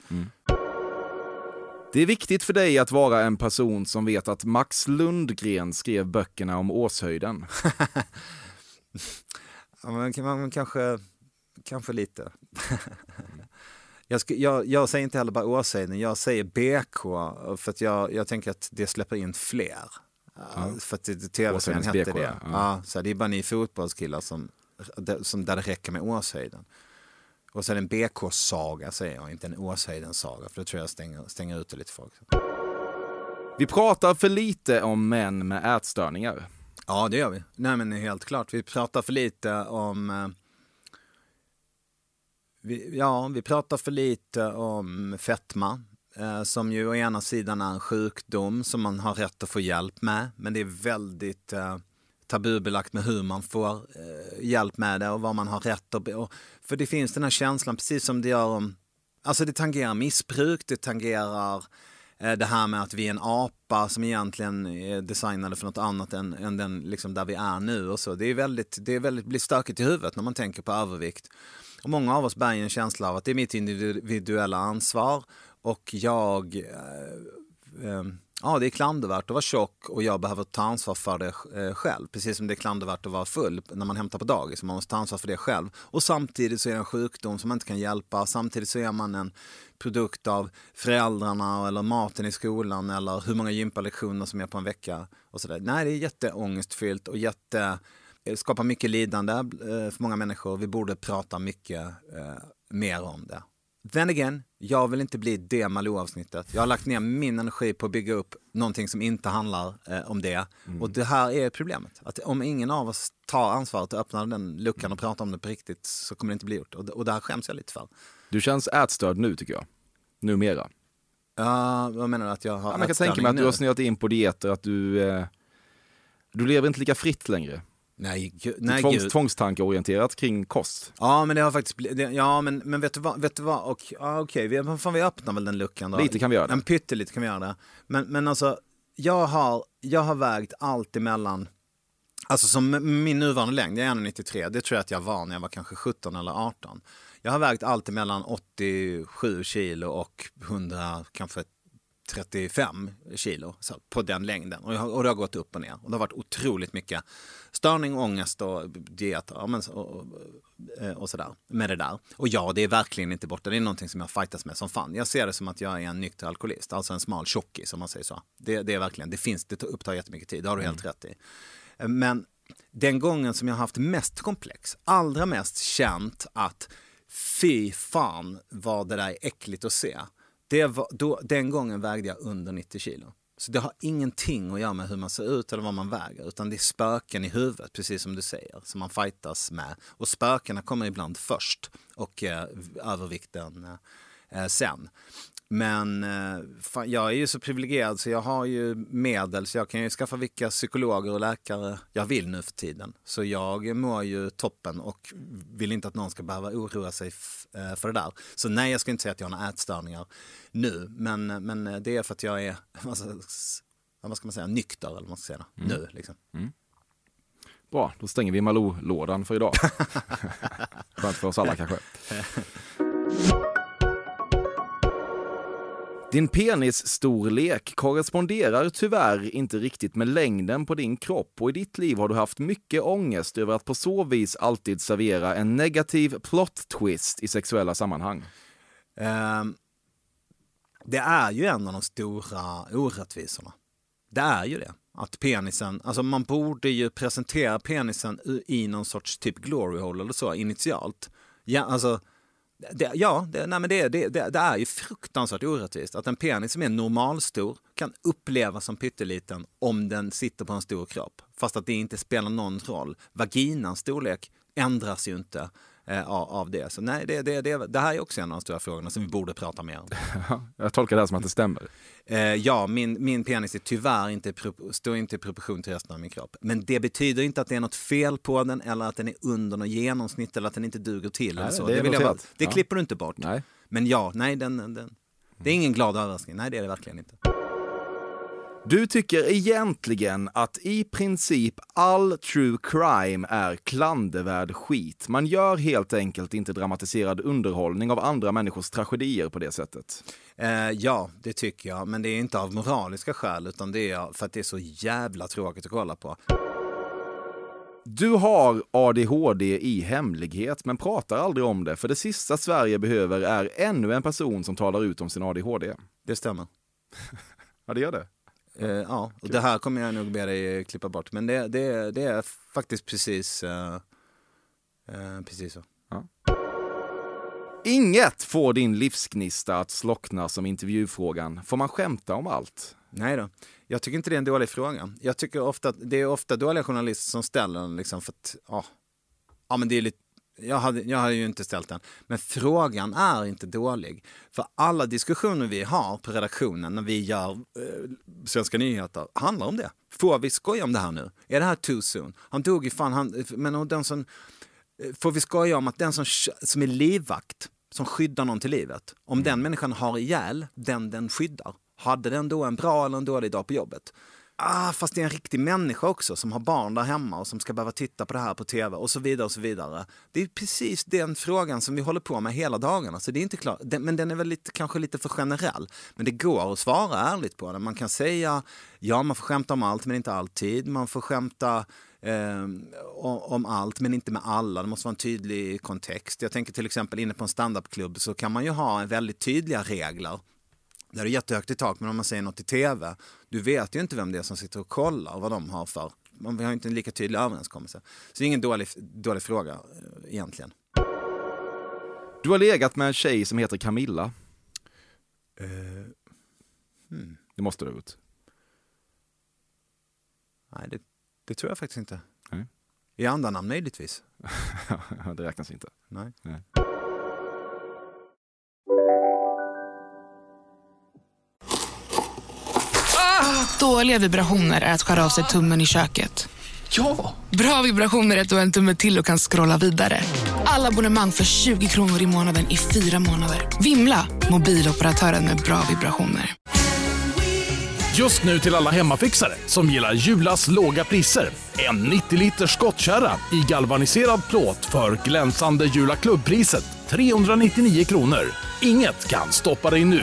Det är viktigt för dig att vara en person som vet att Max Lundgren skrev böckerna om Åshöjden. Ja, men, man, kanske, kanske lite. jag, ska, jag, jag säger inte heller bara Åshöjden, jag säger BK för att jag, jag tänker att det släpper in fler. Ja. För att tv-serien hette BK, det. ja. Ja. så det är bara ni fotbollskillar som, som, där det räcker med Åshöjden. Och det en BK-saga säger jag, inte en Åshöjden-saga. För då tror jag stänger, stänger ute lite folk. Vi pratar för lite om män med ätstörningar. Ja, det gör vi. Nej, men helt klart. Vi pratar för lite om... Vi, ja, vi pratar för lite om fetma. Eh, som ju å ena sidan är en sjukdom som man har rätt att få hjälp med. Men det är väldigt eh, tabubelagt med hur man får eh, hjälp med det och vad man har rätt att... be- Och, för det finns den här känslan, precis som det gör om... Alltså det tangerar missbruk, det tangerar eh, det här med att vi är en apa som egentligen är designade för något annat än, än den liksom där vi är nu och så. Det är väldigt, det är väldigt, blir stökigt i huvudet när man tänker på övervikt. Och många av oss bär ju en känsla av att det är mitt individuella ansvar och jag eh, eh, Ja, det är klandervärt att vara tjock och jag behöver ta ansvar för det eh, själv. Precis som det är klandervärt att vara full när man hämtar på dagis. Man måste ta ansvar för det själv. Och samtidigt så är det en sjukdom som man inte kan hjälpa. Samtidigt så är man en produkt av föräldrarna eller maten i skolan eller hur många gympalektioner som är på en vecka. Och så där. Nej, det är jätteångestfyllt och jätte, skapar mycket lidande eh, för många människor. Vi borde prata mycket eh, mer om det. Then again, jag vill inte bli det Malou-avsnittet. Jag har lagt ner min energi på att bygga upp någonting som inte handlar eh, om det. Och det här är problemet. Att om ingen av oss tar ansvaret och öppnar den luckan och pratar om det på riktigt så kommer det inte bli gjort. Och, och det här skäms jag lite för. Du känns ätstörd nu tycker jag. Numera. Ja, vad menar du att jag har Ja, jag kan tänka mig att du har snöat in på dieter, att du, eh, du lever inte lika fritt längre. Nej, Nej, tvångs, gud. tvångstankeorienterat kring kost. Ja, men det har faktiskt blivit, det- ja men, men vet du vad, vet du vad, och, ja, okej, vi, fan, vi öppnar väl den luckan då. Lite kan vi göra det. En pyttelite kan vi göra det. Men, men alltså, jag har, jag har vägt allt emellan, alltså som min nuvarande längd, jag är 1,93, det tror jag att jag var när jag var kanske 17 eller 18. Jag har vägt allt emellan 87 kilo och 100, kanske 35 kilo så, på den längden. Och, jag, och det har gått upp och ner. Och det har varit otroligt mycket störning, ångest och diet ja, men, och, och, eh, och sådär med det där. Och ja, det är verkligen inte borta. Det är någonting som jag fightas med som fan. Jag ser det som att jag är en nykter alkoholist, alltså en smal tjockis om man säger så. Det, det är verkligen, det finns, det upptar jättemycket tid, det har du helt rätt i. Men den gången som jag har haft mest komplex, allra mest känt att fy fan vad det där är äckligt att se. Det var, då, den gången vägde jag under 90 kilo. Så det har ingenting att göra med hur man ser ut eller vad man väger, utan det är spöken i huvudet, precis som du säger, som man fightas med. Och spökena kommer ibland först och eh, övervikten eh, sen. Men eh, fan, jag är ju så privilegierad så jag har ju medel så jag kan ju skaffa vilka psykologer och läkare jag vill nu för tiden. Så jag mår ju toppen och vill inte att någon ska behöva oroa sig eh, för det där. Så nej, jag ska inte säga att jag har några ätstörningar nu, men, men det är för att jag är, alltså, vad ska man säga, nykter eller vad man ska säga, mm. nu liksom. Mm. Bra, då stänger vi Malou-lådan för idag. Skönt för oss alla kanske. Din penisstorlek korresponderar tyvärr inte riktigt med längden på din kropp och i ditt liv har du haft mycket ångest över att på så vis alltid servera en negativ plot twist i sexuella sammanhang. Um, det är ju en av de stora orättvisorna. Det är ju det. Att penisen, alltså man borde ju presentera penisen i någon sorts typ glory hole eller så initialt. Ja, alltså det, ja, det, nej men det, det, det, det, är ju fruktansvärt orättvist att en penis som är normalstor kan upplevas som pytteliten om den sitter på en stor kropp. Fast att det inte spelar någon roll. Vaginans storlek ändras ju inte eh, av det. Så nej, det, det, det, det här är också en av de stora frågorna som vi borde prata mer om. Jag tolkar det här som att det stämmer. Eh, ja, min, min penis är tyvärr inte, står inte i proportion till resten av min kropp. Men det betyder inte att det är något fel på den eller att den är under något genomsnitt eller att den inte duger till. Nej, eller så. Det, det, vill jag bara, det ja. klipper du inte bort. Nej. Men ja, nej, den, den, det är ingen glad överraskning. Nej, det är det verkligen inte. Du tycker egentligen att i princip all true crime är klandervärd skit. Man gör helt enkelt inte dramatiserad underhållning av andra människors tragedier på det sättet. Eh, ja, det tycker jag. Men det är inte av moraliska skäl, utan det är för att det är så jävla tråkigt att kolla på. Du har ADHD i hemlighet, men pratar aldrig om det. För det sista Sverige behöver är ännu en person som talar ut om sin ADHD. Det stämmer. ja, det gör det. Uh, ja, och det här kommer jag nog be dig klippa bort. Men det, det, det är faktiskt precis, uh, uh, precis så. Ja. Inget får din livsgnista att slockna som intervjufrågan. Får man skämta om allt? Nej då. Jag tycker inte det är en dålig fråga. Jag tycker ofta att det är ofta dåliga journalister som ställer den liksom för att, ja, ja men det är lite jag hade, jag hade ju inte ställt den. Men frågan är inte dålig. För alla diskussioner vi har på redaktionen när vi gör eh, Svenska nyheter handlar om det. Får vi skoja om det här nu? Är det här too soon? Han dog ju fan, han, men den som, eh, får vi skoja om att den som, som är livvakt, som skyddar någon till livet, om mm. den människan har ihjäl den den skyddar, hade den då en bra eller en dålig dag på jobbet? Ah, fast det är en riktig människa också som har barn där hemma och som ska behöva titta på det här på tv och så vidare och så vidare. Det är precis den frågan som vi håller på med hela dagarna. Så det är inte klart, men den är väl lite, kanske lite för generell. Men det går att svara ärligt på den. Man kan säga, ja man får skämta om allt men inte alltid. Man får skämta eh, om allt men inte med alla. Det måste vara en tydlig kontext. Jag tänker till exempel inne på en standupklubb så kan man ju ha väldigt tydliga regler där är jättehögt i tak, men om man säger något i tv, du vet ju inte vem det är som sitter och kollar vad de har för. Man har inte en lika tydlig överenskommelse. Så det är ingen dålig, dålig fråga eh, egentligen. Du har legat med en tjej som heter Camilla. Uh, hmm. Det måste du ha gjort. Nej, det, det, tror jag faktiskt inte. Nej. I andanamn möjligtvis. det räknas inte. Nej. Nej. Dåliga vibrationer är att skära av sig tummen i köket. Ja! Bra vibrationer är att du har en tumme till och kan scrolla vidare. Alla abonnemang för 20 kronor i månaden i fyra månader. Vimla! Mobiloperatören med bra vibrationer. Just nu till alla hemmafixare som gillar Julas låga priser. En 90 liters skottkärra i galvaniserad plåt för glänsande Jula klubbpriset 399 kronor. Inget kan stoppa dig nu.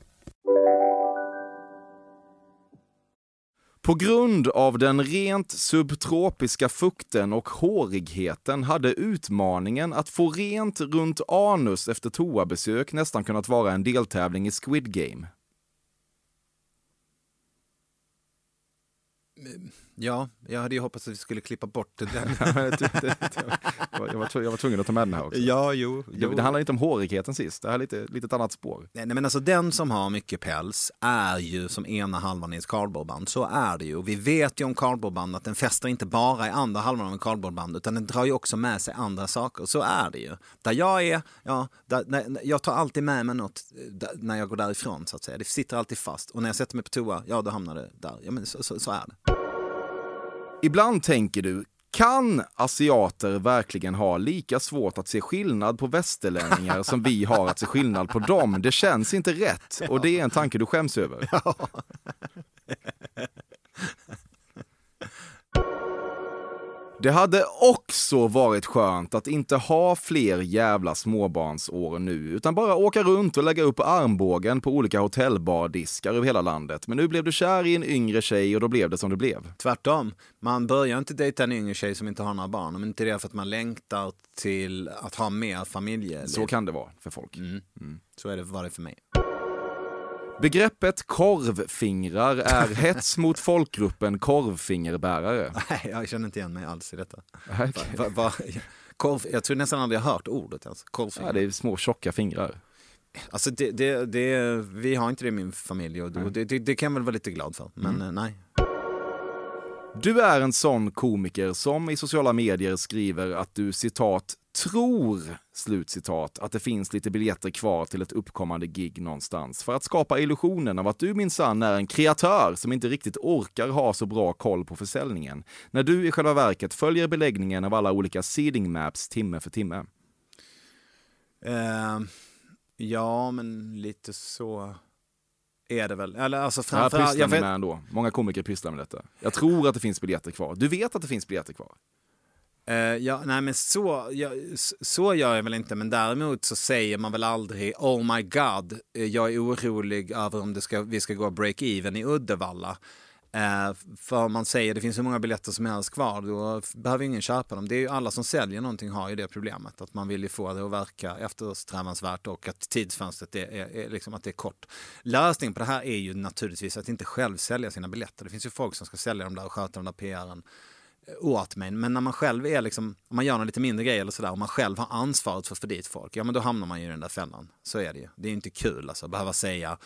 På grund av den rent subtropiska fukten och hårigheten hade utmaningen att få rent runt anus efter toabesök nästan kunnat vara en deltävling i Squid Game. Ja, jag hade ju hoppats att vi skulle klippa bort den. jag, var, jag var tvungen att ta med den här också. ja, jo. Det, jo. det handlar inte om hårigheten sist, det här är lite, lite ett annat spår. Nej, nej, men alltså den som har mycket päls är ju som ena halvan i ett cardboardband. Så är det ju. Vi vet ju om cardboardband att den fäster inte bara i andra halvan av en cardboardband utan den drar ju också med sig andra saker. Så är det ju. Där jag är, ja, där, nej, jag tar alltid med mig något där, när jag går därifrån så att säga. Det sitter alltid fast. Och när jag sätter mig på toa, ja då hamnar det där. Ja men så, så, så är det. Ibland tänker du, kan asiater verkligen ha lika svårt att se skillnad på västerlänningar som vi har att se skillnad på dem? Det känns inte rätt och det är en tanke du skäms över. Det hade också varit skönt att inte ha fler jävla småbarnsår nu, utan bara åka runt och lägga upp armbågen på olika hotellbardiskar över hela landet. Men nu blev du kär i en yngre tjej och då blev det som det blev. Tvärtom. Man börjar inte dejta en yngre tjej som inte har några barn. Men inte det för att man längtar till att ha mer familjeliv. Så kan det vara för folk. Mm. Så är det, var det för mig. Begreppet korvfingrar är hets mot folkgruppen korvfingerbärare. Nej, jag känner inte igen mig alls i detta. Nej, Va, va, va, korv, jag tror nästan aldrig jag hört ordet ens. Korvfinger. Ja, det är små tjocka fingrar. Alltså det, det, det, vi har inte det i min familj och det, det, det kan jag väl vara lite glad för. Men eh, nej. Du är en sån komiker som i sociala medier skriver att du citat tror, slutcitat, att det finns lite biljetter kvar till ett uppkommande gig någonstans för att skapa illusionen av att du minsann är en kreatör som inte riktigt orkar ha så bra koll på försäljningen, när du i själva verket följer beläggningen av alla olika seeding maps timme för timme. Eh, ja, men lite så är det väl. Eller alltså Jag framförallt... pysslar Jag med ändå. Många komiker pysslar med detta. Jag tror att det finns biljetter kvar. Du vet att det finns biljetter kvar. Eh, ja, nej men så, ja, så gör jag väl inte, men däremot så säger man väl aldrig oh my god, eh, jag är orolig över om det ska, vi ska gå break-even i Uddevalla. Eh, för man säger det finns hur många biljetter som helst kvar, då behöver ingen köpa dem. Det är ju alla som säljer någonting har ju det problemet, att man vill ju få det att verka eftersträvansvärt och att tidsfönstret är, är, är liksom att det är kort. Lösningen på det här är ju naturligtvis att inte själv sälja sina biljetter. Det finns ju folk som ska sälja dem där och sköta den där PRn åt mig. Men när man själv är liksom, om man gör någon lite mindre grej eller sådär, och man själv har ansvaret för att få dit folk, ja men då hamnar man ju i den där fällan. Så är det ju. Det är inte kul alltså, att behöva säga,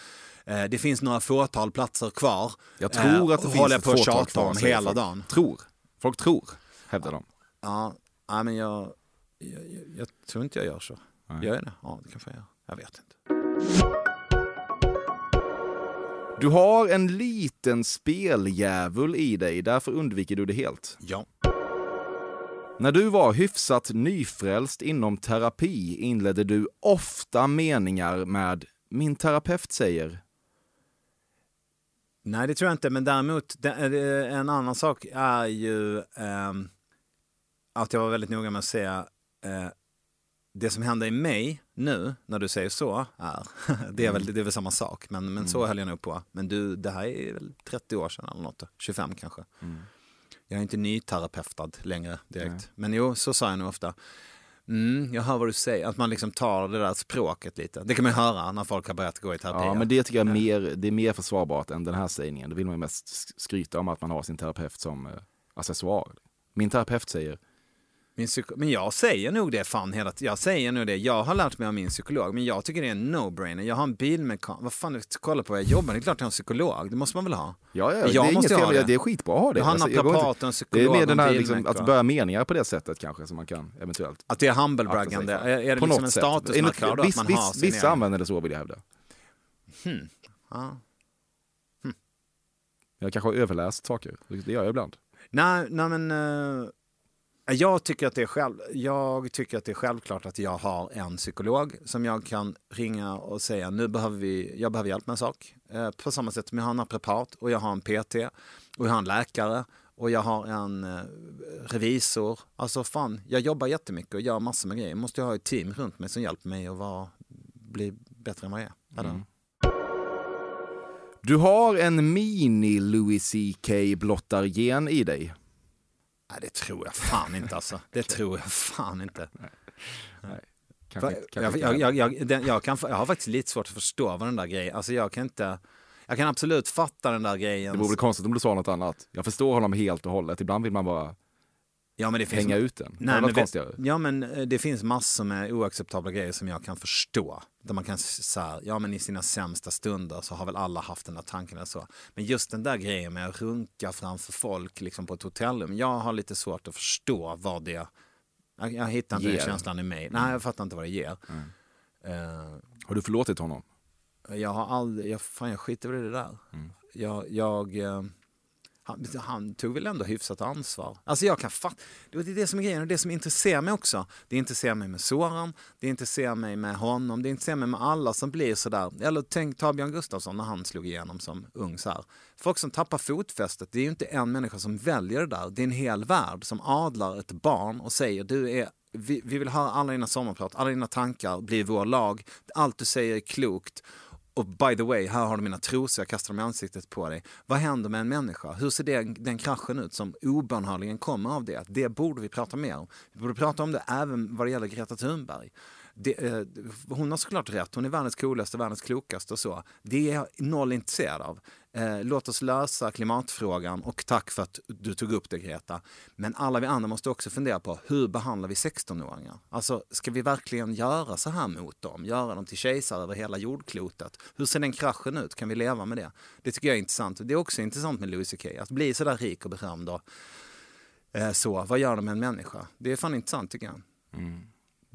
eh, det finns några fåtal platser kvar. Jag tror att det och finns håller ett på att fåtal tjata om hela folk. dagen. Tror. Folk tror, hävdar de. Ja, nej, men jag, jag, jag, jag tror inte jag gör så. Nej. Gör jag det? Ja, det kanske jag gör. Jag vet inte. Du har en liten speldjävul i dig, därför undviker du det helt. Ja. När du var hyfsat nyfrälst inom terapi inledde du ofta meningar med “min terapeut säger”. Nej, det tror jag inte. Men däremot, eh, en annan sak är ju ehm, att jag var väldigt noga med att säga eh, det som händer i mig nu, när du säger så, är, det är väl, det är väl samma sak, men, men så höll jag nog på. Men du, det här är väl 30 år sedan eller något, då. 25 kanske. Jag är inte nyterapeutad längre direkt. Men jo, så sa jag nog ofta. Mm, jag hör vad du säger, att man liksom tar det där språket lite. Det kan man ju höra när folk har börjat gå i terapi. Ja, men det tycker jag är mer, det är mer försvarbart än den här sägningen. Då vill man ju mest sk- skryta om att man har sin terapeut som eh, accessoar. Min terapeut säger, Min psyko- men jag säger nog det fan hela tiden. Jag säger nog det. Jag har lärt mig av min psykolog, men jag tycker det är en no-brainer. Jag har en bilmekaniker. Vad fan, kolla på vad jag jobbar. Det är klart jag har en psykolog. Det måste man väl ha? ja, ja Jag det är inget måste ha fel, det. det är skitbra att ha det. Jag har Alltså, jag går inte- naprapat en det är psykolog mer den en här, liksom, att börja meningar på det sättet kanske, som man kan eventuellt. Att det är humblebraggande. Är, är det På liksom något en statusmarkör då Viss- att man har viss- sin Vissa egen? använder det så vill jag hävda. Ja. Jag kanske har överläst saker. Det gör jag ibland. Nej, nej men eh, jag, tycker att det är själv, jag tycker att det är självklart att jag har en psykolog som jag kan ringa och säga nu behöver vi, jag behöver hjälp med en sak. Eh, på samma sätt som jag har en naprapat och jag har en PT och jag har en läkare och jag har en eh, revisor. Alltså fan, jag jobbar jättemycket och gör massor med grejer. Måste jag ha ett team runt mig som hjälper mig att vara, bli bättre än vad jag är. Eller? Du har en mini Louis CK blottargen i dig. Nej, det tror jag fan inte alltså. Det tror jag fan inte. Kanske jag, inte jag, är. jag, jag, den, jag, kan, jag har faktiskt lite svårt att förstå vad den där grejen, alltså jag kan inte, jag kan absolut fatta den där grejen. Det vore konstigt om du sa något annat. Jag förstår honom helt och hållet. Ibland vill man bara ja, men det finns, hänga ut den. Nej, men konstigare. Ja men eh, det finns massor med oacceptabla grejer som jag kan förstå. Där man kan här, ja men i sina sämsta stunder så har väl alla haft den där tanken eller så. Men just den där grejen med att runka framför folk liksom på ett hotellrum. Jag har lite svårt att förstå vad det, jag, jag hittar inte Ger. den känslan i mig. Nej jag fattar inte vad det ger. Eh, Har du förlåtit honom? Jag har aldrig, jag, fan jag skiter väl i det där. Jag, jag, eh, han, han tog väl ändå hyfsat ansvar. Alltså jag kan fatta, det är det som är grejen och det som intresserar mig också. Det intresserar mig med Soran, det intresserar mig med honom, det intresserar mig med alla som blir sådär. Eller tänk ta Björn Gustafsson när han slog igenom som ung så här. Folk som tappar fotfästet, det är ju inte en människa som väljer det där. Det är en hel värld som adlar ett barn och säger du är vi, vi vill höra alla dina sommarprat, alla dina tankar blir vår lag. Allt du säger är klokt. Och by the way, här har du mina trosor, jag kastar dem i ansiktet på dig. Vad händer med en människa? Hur ser den, den kraschen ut som obönhörligen kommer av det? Det borde vi prata mer om. Vi borde prata om det även vad det gäller Greta Thunberg. Det, eh, hon har såklart rätt, hon är världens coolaste, världens klokaste och så. Det är jag noll intresserad av. Eh, låt oss lösa klimatfrågan och tack för att du tog upp det Greta. Men alla vi andra måste också fundera på hur behandlar vi 16-åringar? Alltså ska vi verkligen göra så här mot dem? Göra dem till kejsare över hela jordklotet? Hur ser den kraschen ut? Kan vi leva med det? Det tycker jag är intressant. Det är också intressant med Louis CK, att bli så där rik och berömd och eh, så. Vad gör de med en människa? Det är fan intressant tycker jag. Mm.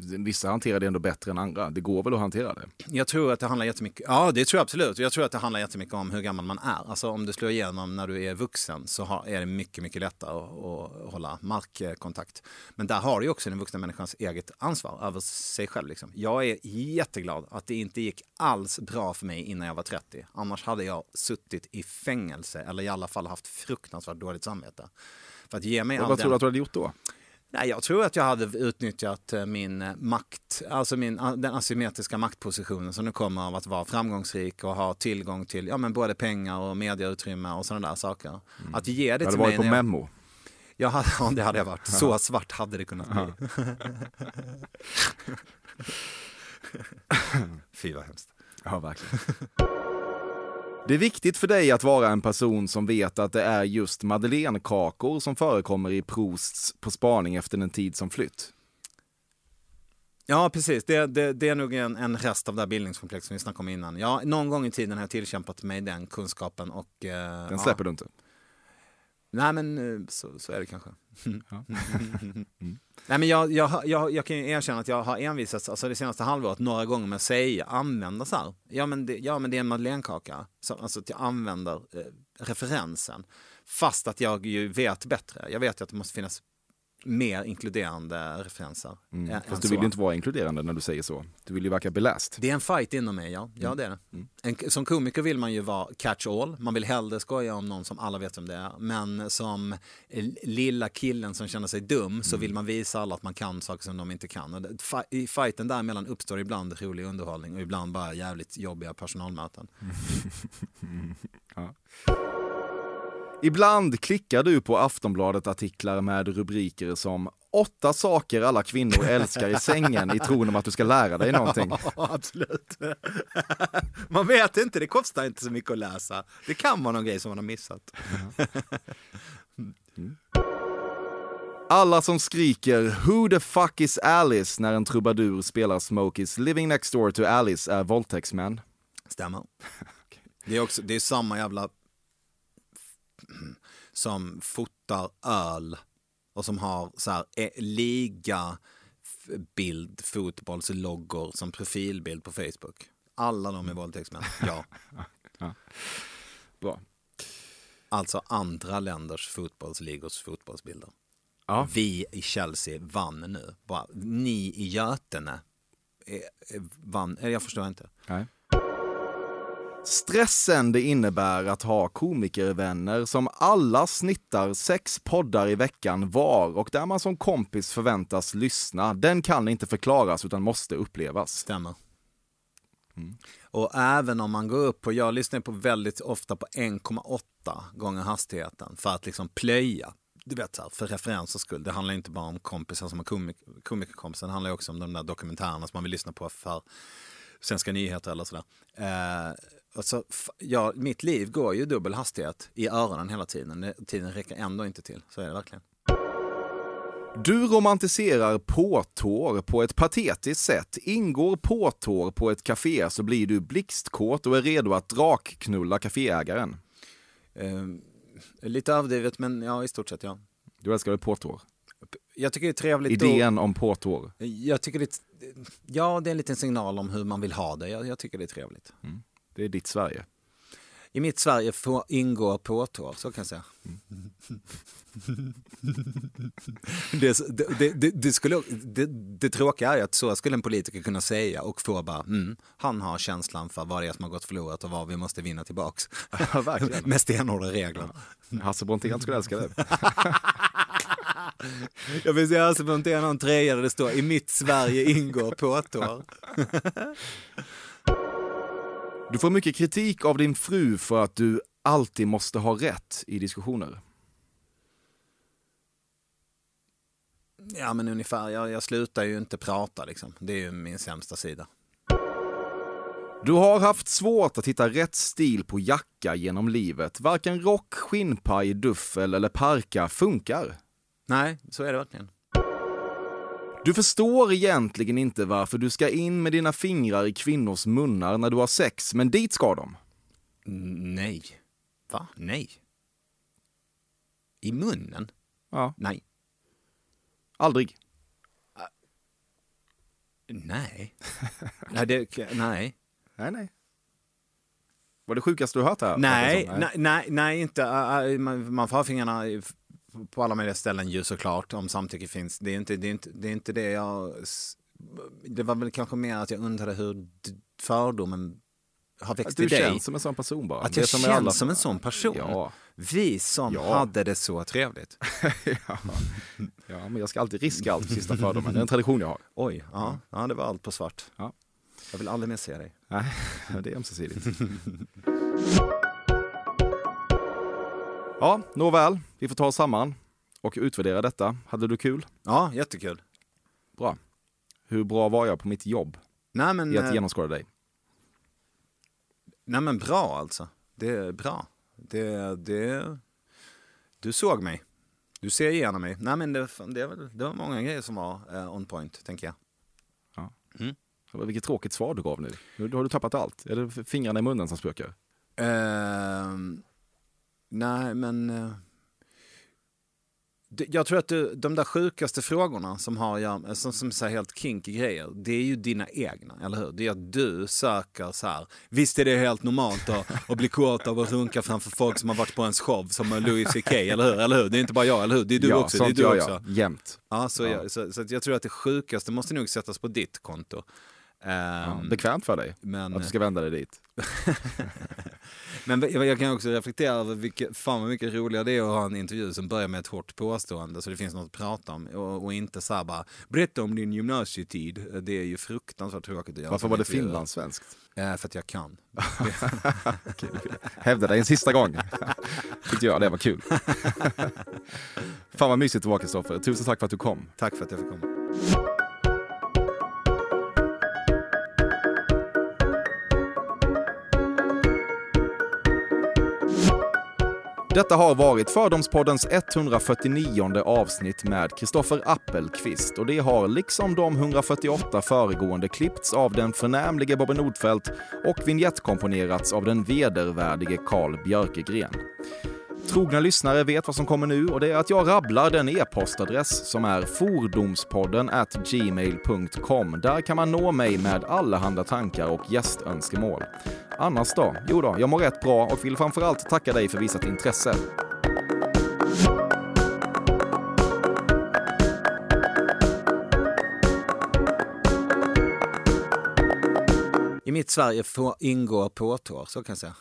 Vissa hanterar det ändå bättre än andra. Det går väl att hantera det? Jag tror att det handlar jättemycket, ja det tror jag absolut. Jag tror att det handlar jättemycket om hur gammal man är. Alltså om du slår igenom när du är vuxen så är det mycket, mycket lättare att, hålla markkontakt. Men där har du också den vuxna människans eget ansvar över sig själv. Liksom. Jag är jätteglad att det inte gick alls bra för mig innan jag var 30. Annars hade jag suttit i fängelse eller i alla fall haft fruktansvärt dåligt samvete. För att ge mig Vad, all vad den... tror du att du hade gjort då? Nej, jag tror att jag hade utnyttjat eh, min eh, makt, alltså min, a- den asymmetriska maktpositionen som nu kommer av att vara framgångsrik och ha tillgång till ja, men både pengar och medieutrymme och sådana där saker. Att ge det Du hade till varit mig. på jag, Memo. jag hade, ja, det hade jag varit. Så svart hade det kunnat bli. Fy vad hemskt. Ja, verkligen. Det är viktigt för dig att vara en person som vet att det är just madeleinekakor som förekommer i Prousts På spaning efter en tid som flytt. Ja, precis. Det, det, det är nog en, en rest av det här bildningskomplexet som vi snackade om innan. Ja, någon gång i tiden har jag tillkämpat mig den kunskapen och... eh, Den ja. släpper du inte. Nej men eh, så, så är det kanske. Ja. Nej men jag, jag, jag, jag kan ju erkänna att jag har envisats alltså det senaste halvåret några gånger med att säga, använda så här. Ja men det, ja, men det är en madeleinekaka. Så, alltså att jag använder eh, referensen. Fast att jag ju vet bättre. Jag vet ju att det måste finnas mer inkluderande referenser. Mm. ä- Fast du så. vill ju inte vara inkluderande när du säger så. Du vill ju verka beläst. Det är en fight inom mig, ja. Ja, det är det. En, som komiker vill man ju vara catch all. Man vill hellre skoja om någon som alla vet om det är. Men som lilla killen som känner sig dum så vill man visa alla att man kan saker som de inte kan. Och det, fi- I fighten däremellan uppstår ibland rolig underhållning och ibland bara jävligt jobbiga personalmöten. Ibland klickar du på Aftonbladet-artiklar med rubriker som Åtta saker alla kvinnor älskar i sängen i tron om att du ska lära dig någonting. Ja, absolut. man vet inte, det kostar inte så mycket att läsa. Det kan vara någon grej som man har missat. Alla som skriker “Who the fuck is Alice” när en trubadur spelar Smokies “Living next door to Alice” är våldtäktsmän. Stämmer. Det är, också, det är samma jävla som fotar öl och som har så här eh, liga bild, fotbollsloggor som profilbild på Facebook. Alla de är våldtäktsmän, ja. Bra. Alltså andra länders fotbollsligors fotbollsbilder. Ja. Vi i Chelsea vann nu. Bara, ni i Götene eh, eh, vann. Jag förstår inte. Nej. Stressen det innebär att ha komikervänner som alla snittar sex poddar i veckan var och där man som kompis förväntas lyssna, den kan inte förklaras utan måste upplevas. Stämmer. Mm. Och även om man går upp på, jag lyssnar på väldigt ofta på 1,8 gånger hastigheten för att liksom plöja. Du vet så här, för referensers skull. Det handlar inte bara om kompisar som har komik komikerkompisar. Det handlar också om de där dokumentärerna som man vill lyssna på för svenska nyheter eller sådär. Eh, och så, f- ja, mitt liv går ju dubbel hastighet i öronen hela tiden. Tiden räcker ändå inte till. Så är det verkligen. Du romantiserar påtår på ett patetiskt sätt. Ingår påtår på ett café så blir du blixtkåt och är redo att drakknulla kaféägaren. Eh, lite överdrivet men ja, i stort sett ja. Du älskar påtår? Jag tycker det är trevligt. Idén om påtår. Jag tycker det, ja, det är en liten signal om hur man vill ha det. Jag, jag tycker det är trevligt. Det är ditt Sverige. I mitt Sverige får ingår påtår, så kan jag säga. det, det, det, det, det, skulle, det, det tråkiga är att så skulle en politiker kunna säga och få bara, mm, han har känslan för vad det är som har gått förlorat och vad vi måste vinna tillbaks. Ja, verkligen. Med stenhårda regler. Hasse Brontén skulle älska det. Jag vill säga Hasse Brontén har en tröja där det står i mitt Sverige ingår påtår. Du får mycket kritik av din fru för att du alltid måste ha rätt i diskussioner. Ja men ungefär, jag, jag slutar ju inte prata liksom. Det är ju min sämsta sida. Du har haft svårt att hitta rätt stil på jacka genom livet. Varken rock, skinnpaj, duffel eller parka funkar. Nej, så är det verkligen. Du förstår egentligen inte varför du ska in med dina fingrar i kvinnors munnar när du har sex, men dit ska de. Nej. Va? Nej. I munnen? Ja, Nej. aldrig. Nej. nej, det, nej. Nej, nej. Var det sjukaste du hört här? Nej, Pettersson? nej, nej, nej, inte. Äh, äh, Man, man får ha fingrarna i- på alla möjliga ställen ju såklart om samtycke finns. Det är inte det, är inte, det, är inte det jag... Det var väl kanske mer att jag undrade hur fördomen har växt Att du i dig. känns som en sån person bara. Att jag som känns alla- som en sån person. Ja. Vi som Ja. hade det så trevligt. ja. ja, men jag ska alltid riska allt för sista fördomen. Det är en tradition jag har. Oj, ja, ja det var allt på svart. Ja. Jag vill aldrig mer se dig. Nej, det är ömsesidigt. ja, nåväl. Vi får ta oss samman och utvärdera detta. Hade du kul? Ja, jättekul. Bra. Hur bra var jag på mitt jobb Nej men, i att eh, genomskåda dig? nej men bra alltså. Det är bra. Det, det, du såg mig. Du ser igenom mig. Nej men det, det, var- det var många grejer som var eh, on point, tänker jag. Vilket tråkigt svar du gav nu. Nu har du tappat allt. Är det fingrarna i munnen som spökar? Ehm, nej, men... eh, det- jag tror att du, de där sjukaste frågorna som har med- som, som så helt kinky grejer, det är ju dina egna, eller hur? Det är att du söker så här, visst är det helt normalt att, att bli kåt av att runka framför folk som har varit på ens show, som Louis CK, eller hur? Eller hur? Det är inte bara jag, eller hur? Det är du ja, också. Det är sånt du gör också. jag jämt. Ja, så, Ja. Jag, så, så jag tror att det sjukaste måste nog sättas på ditt konto. Ja, Ehm, bekvämt för dig men, att du ska vända dig dit. Men jag kan också reflektera över vilket, fan vad mycket roligare det är att ha en intervju som börjar med ett hårt påstående så det finns något att prata om och, och inte så här bara berätta om din gymnasietid. Det är ju fruktansvärt tråkigt att göra. Varför var det finlandssvenskt? Eh, för att jag kan. Hävda dig en sista gång. Tyckte jag det var kul. Fan vad mysigt att vara Kristoffer. Tusen tack för att du kom. Tack för att jag fick komma. Detta har varit Fördomspoddens 149 avsnitt med Kristoffer Appelqvist och det har liksom de 148 föregående klippts av den förnämlige Bobbe Nordfeldt och vignettkomponerats av den vedervärdige Carl Björkegren trogna lyssnare vet vad som kommer nu och det är att jag rabblar den e-postadress som är fordomspodden at gmail.com. Där kan man nå mig med allehanda tankar och gästönskemål. Annars då? Jo då, jag mår rätt bra och vill framförallt tacka dig för visat intresse. I mitt Sverige får, ingår påtår, så kan jag säga.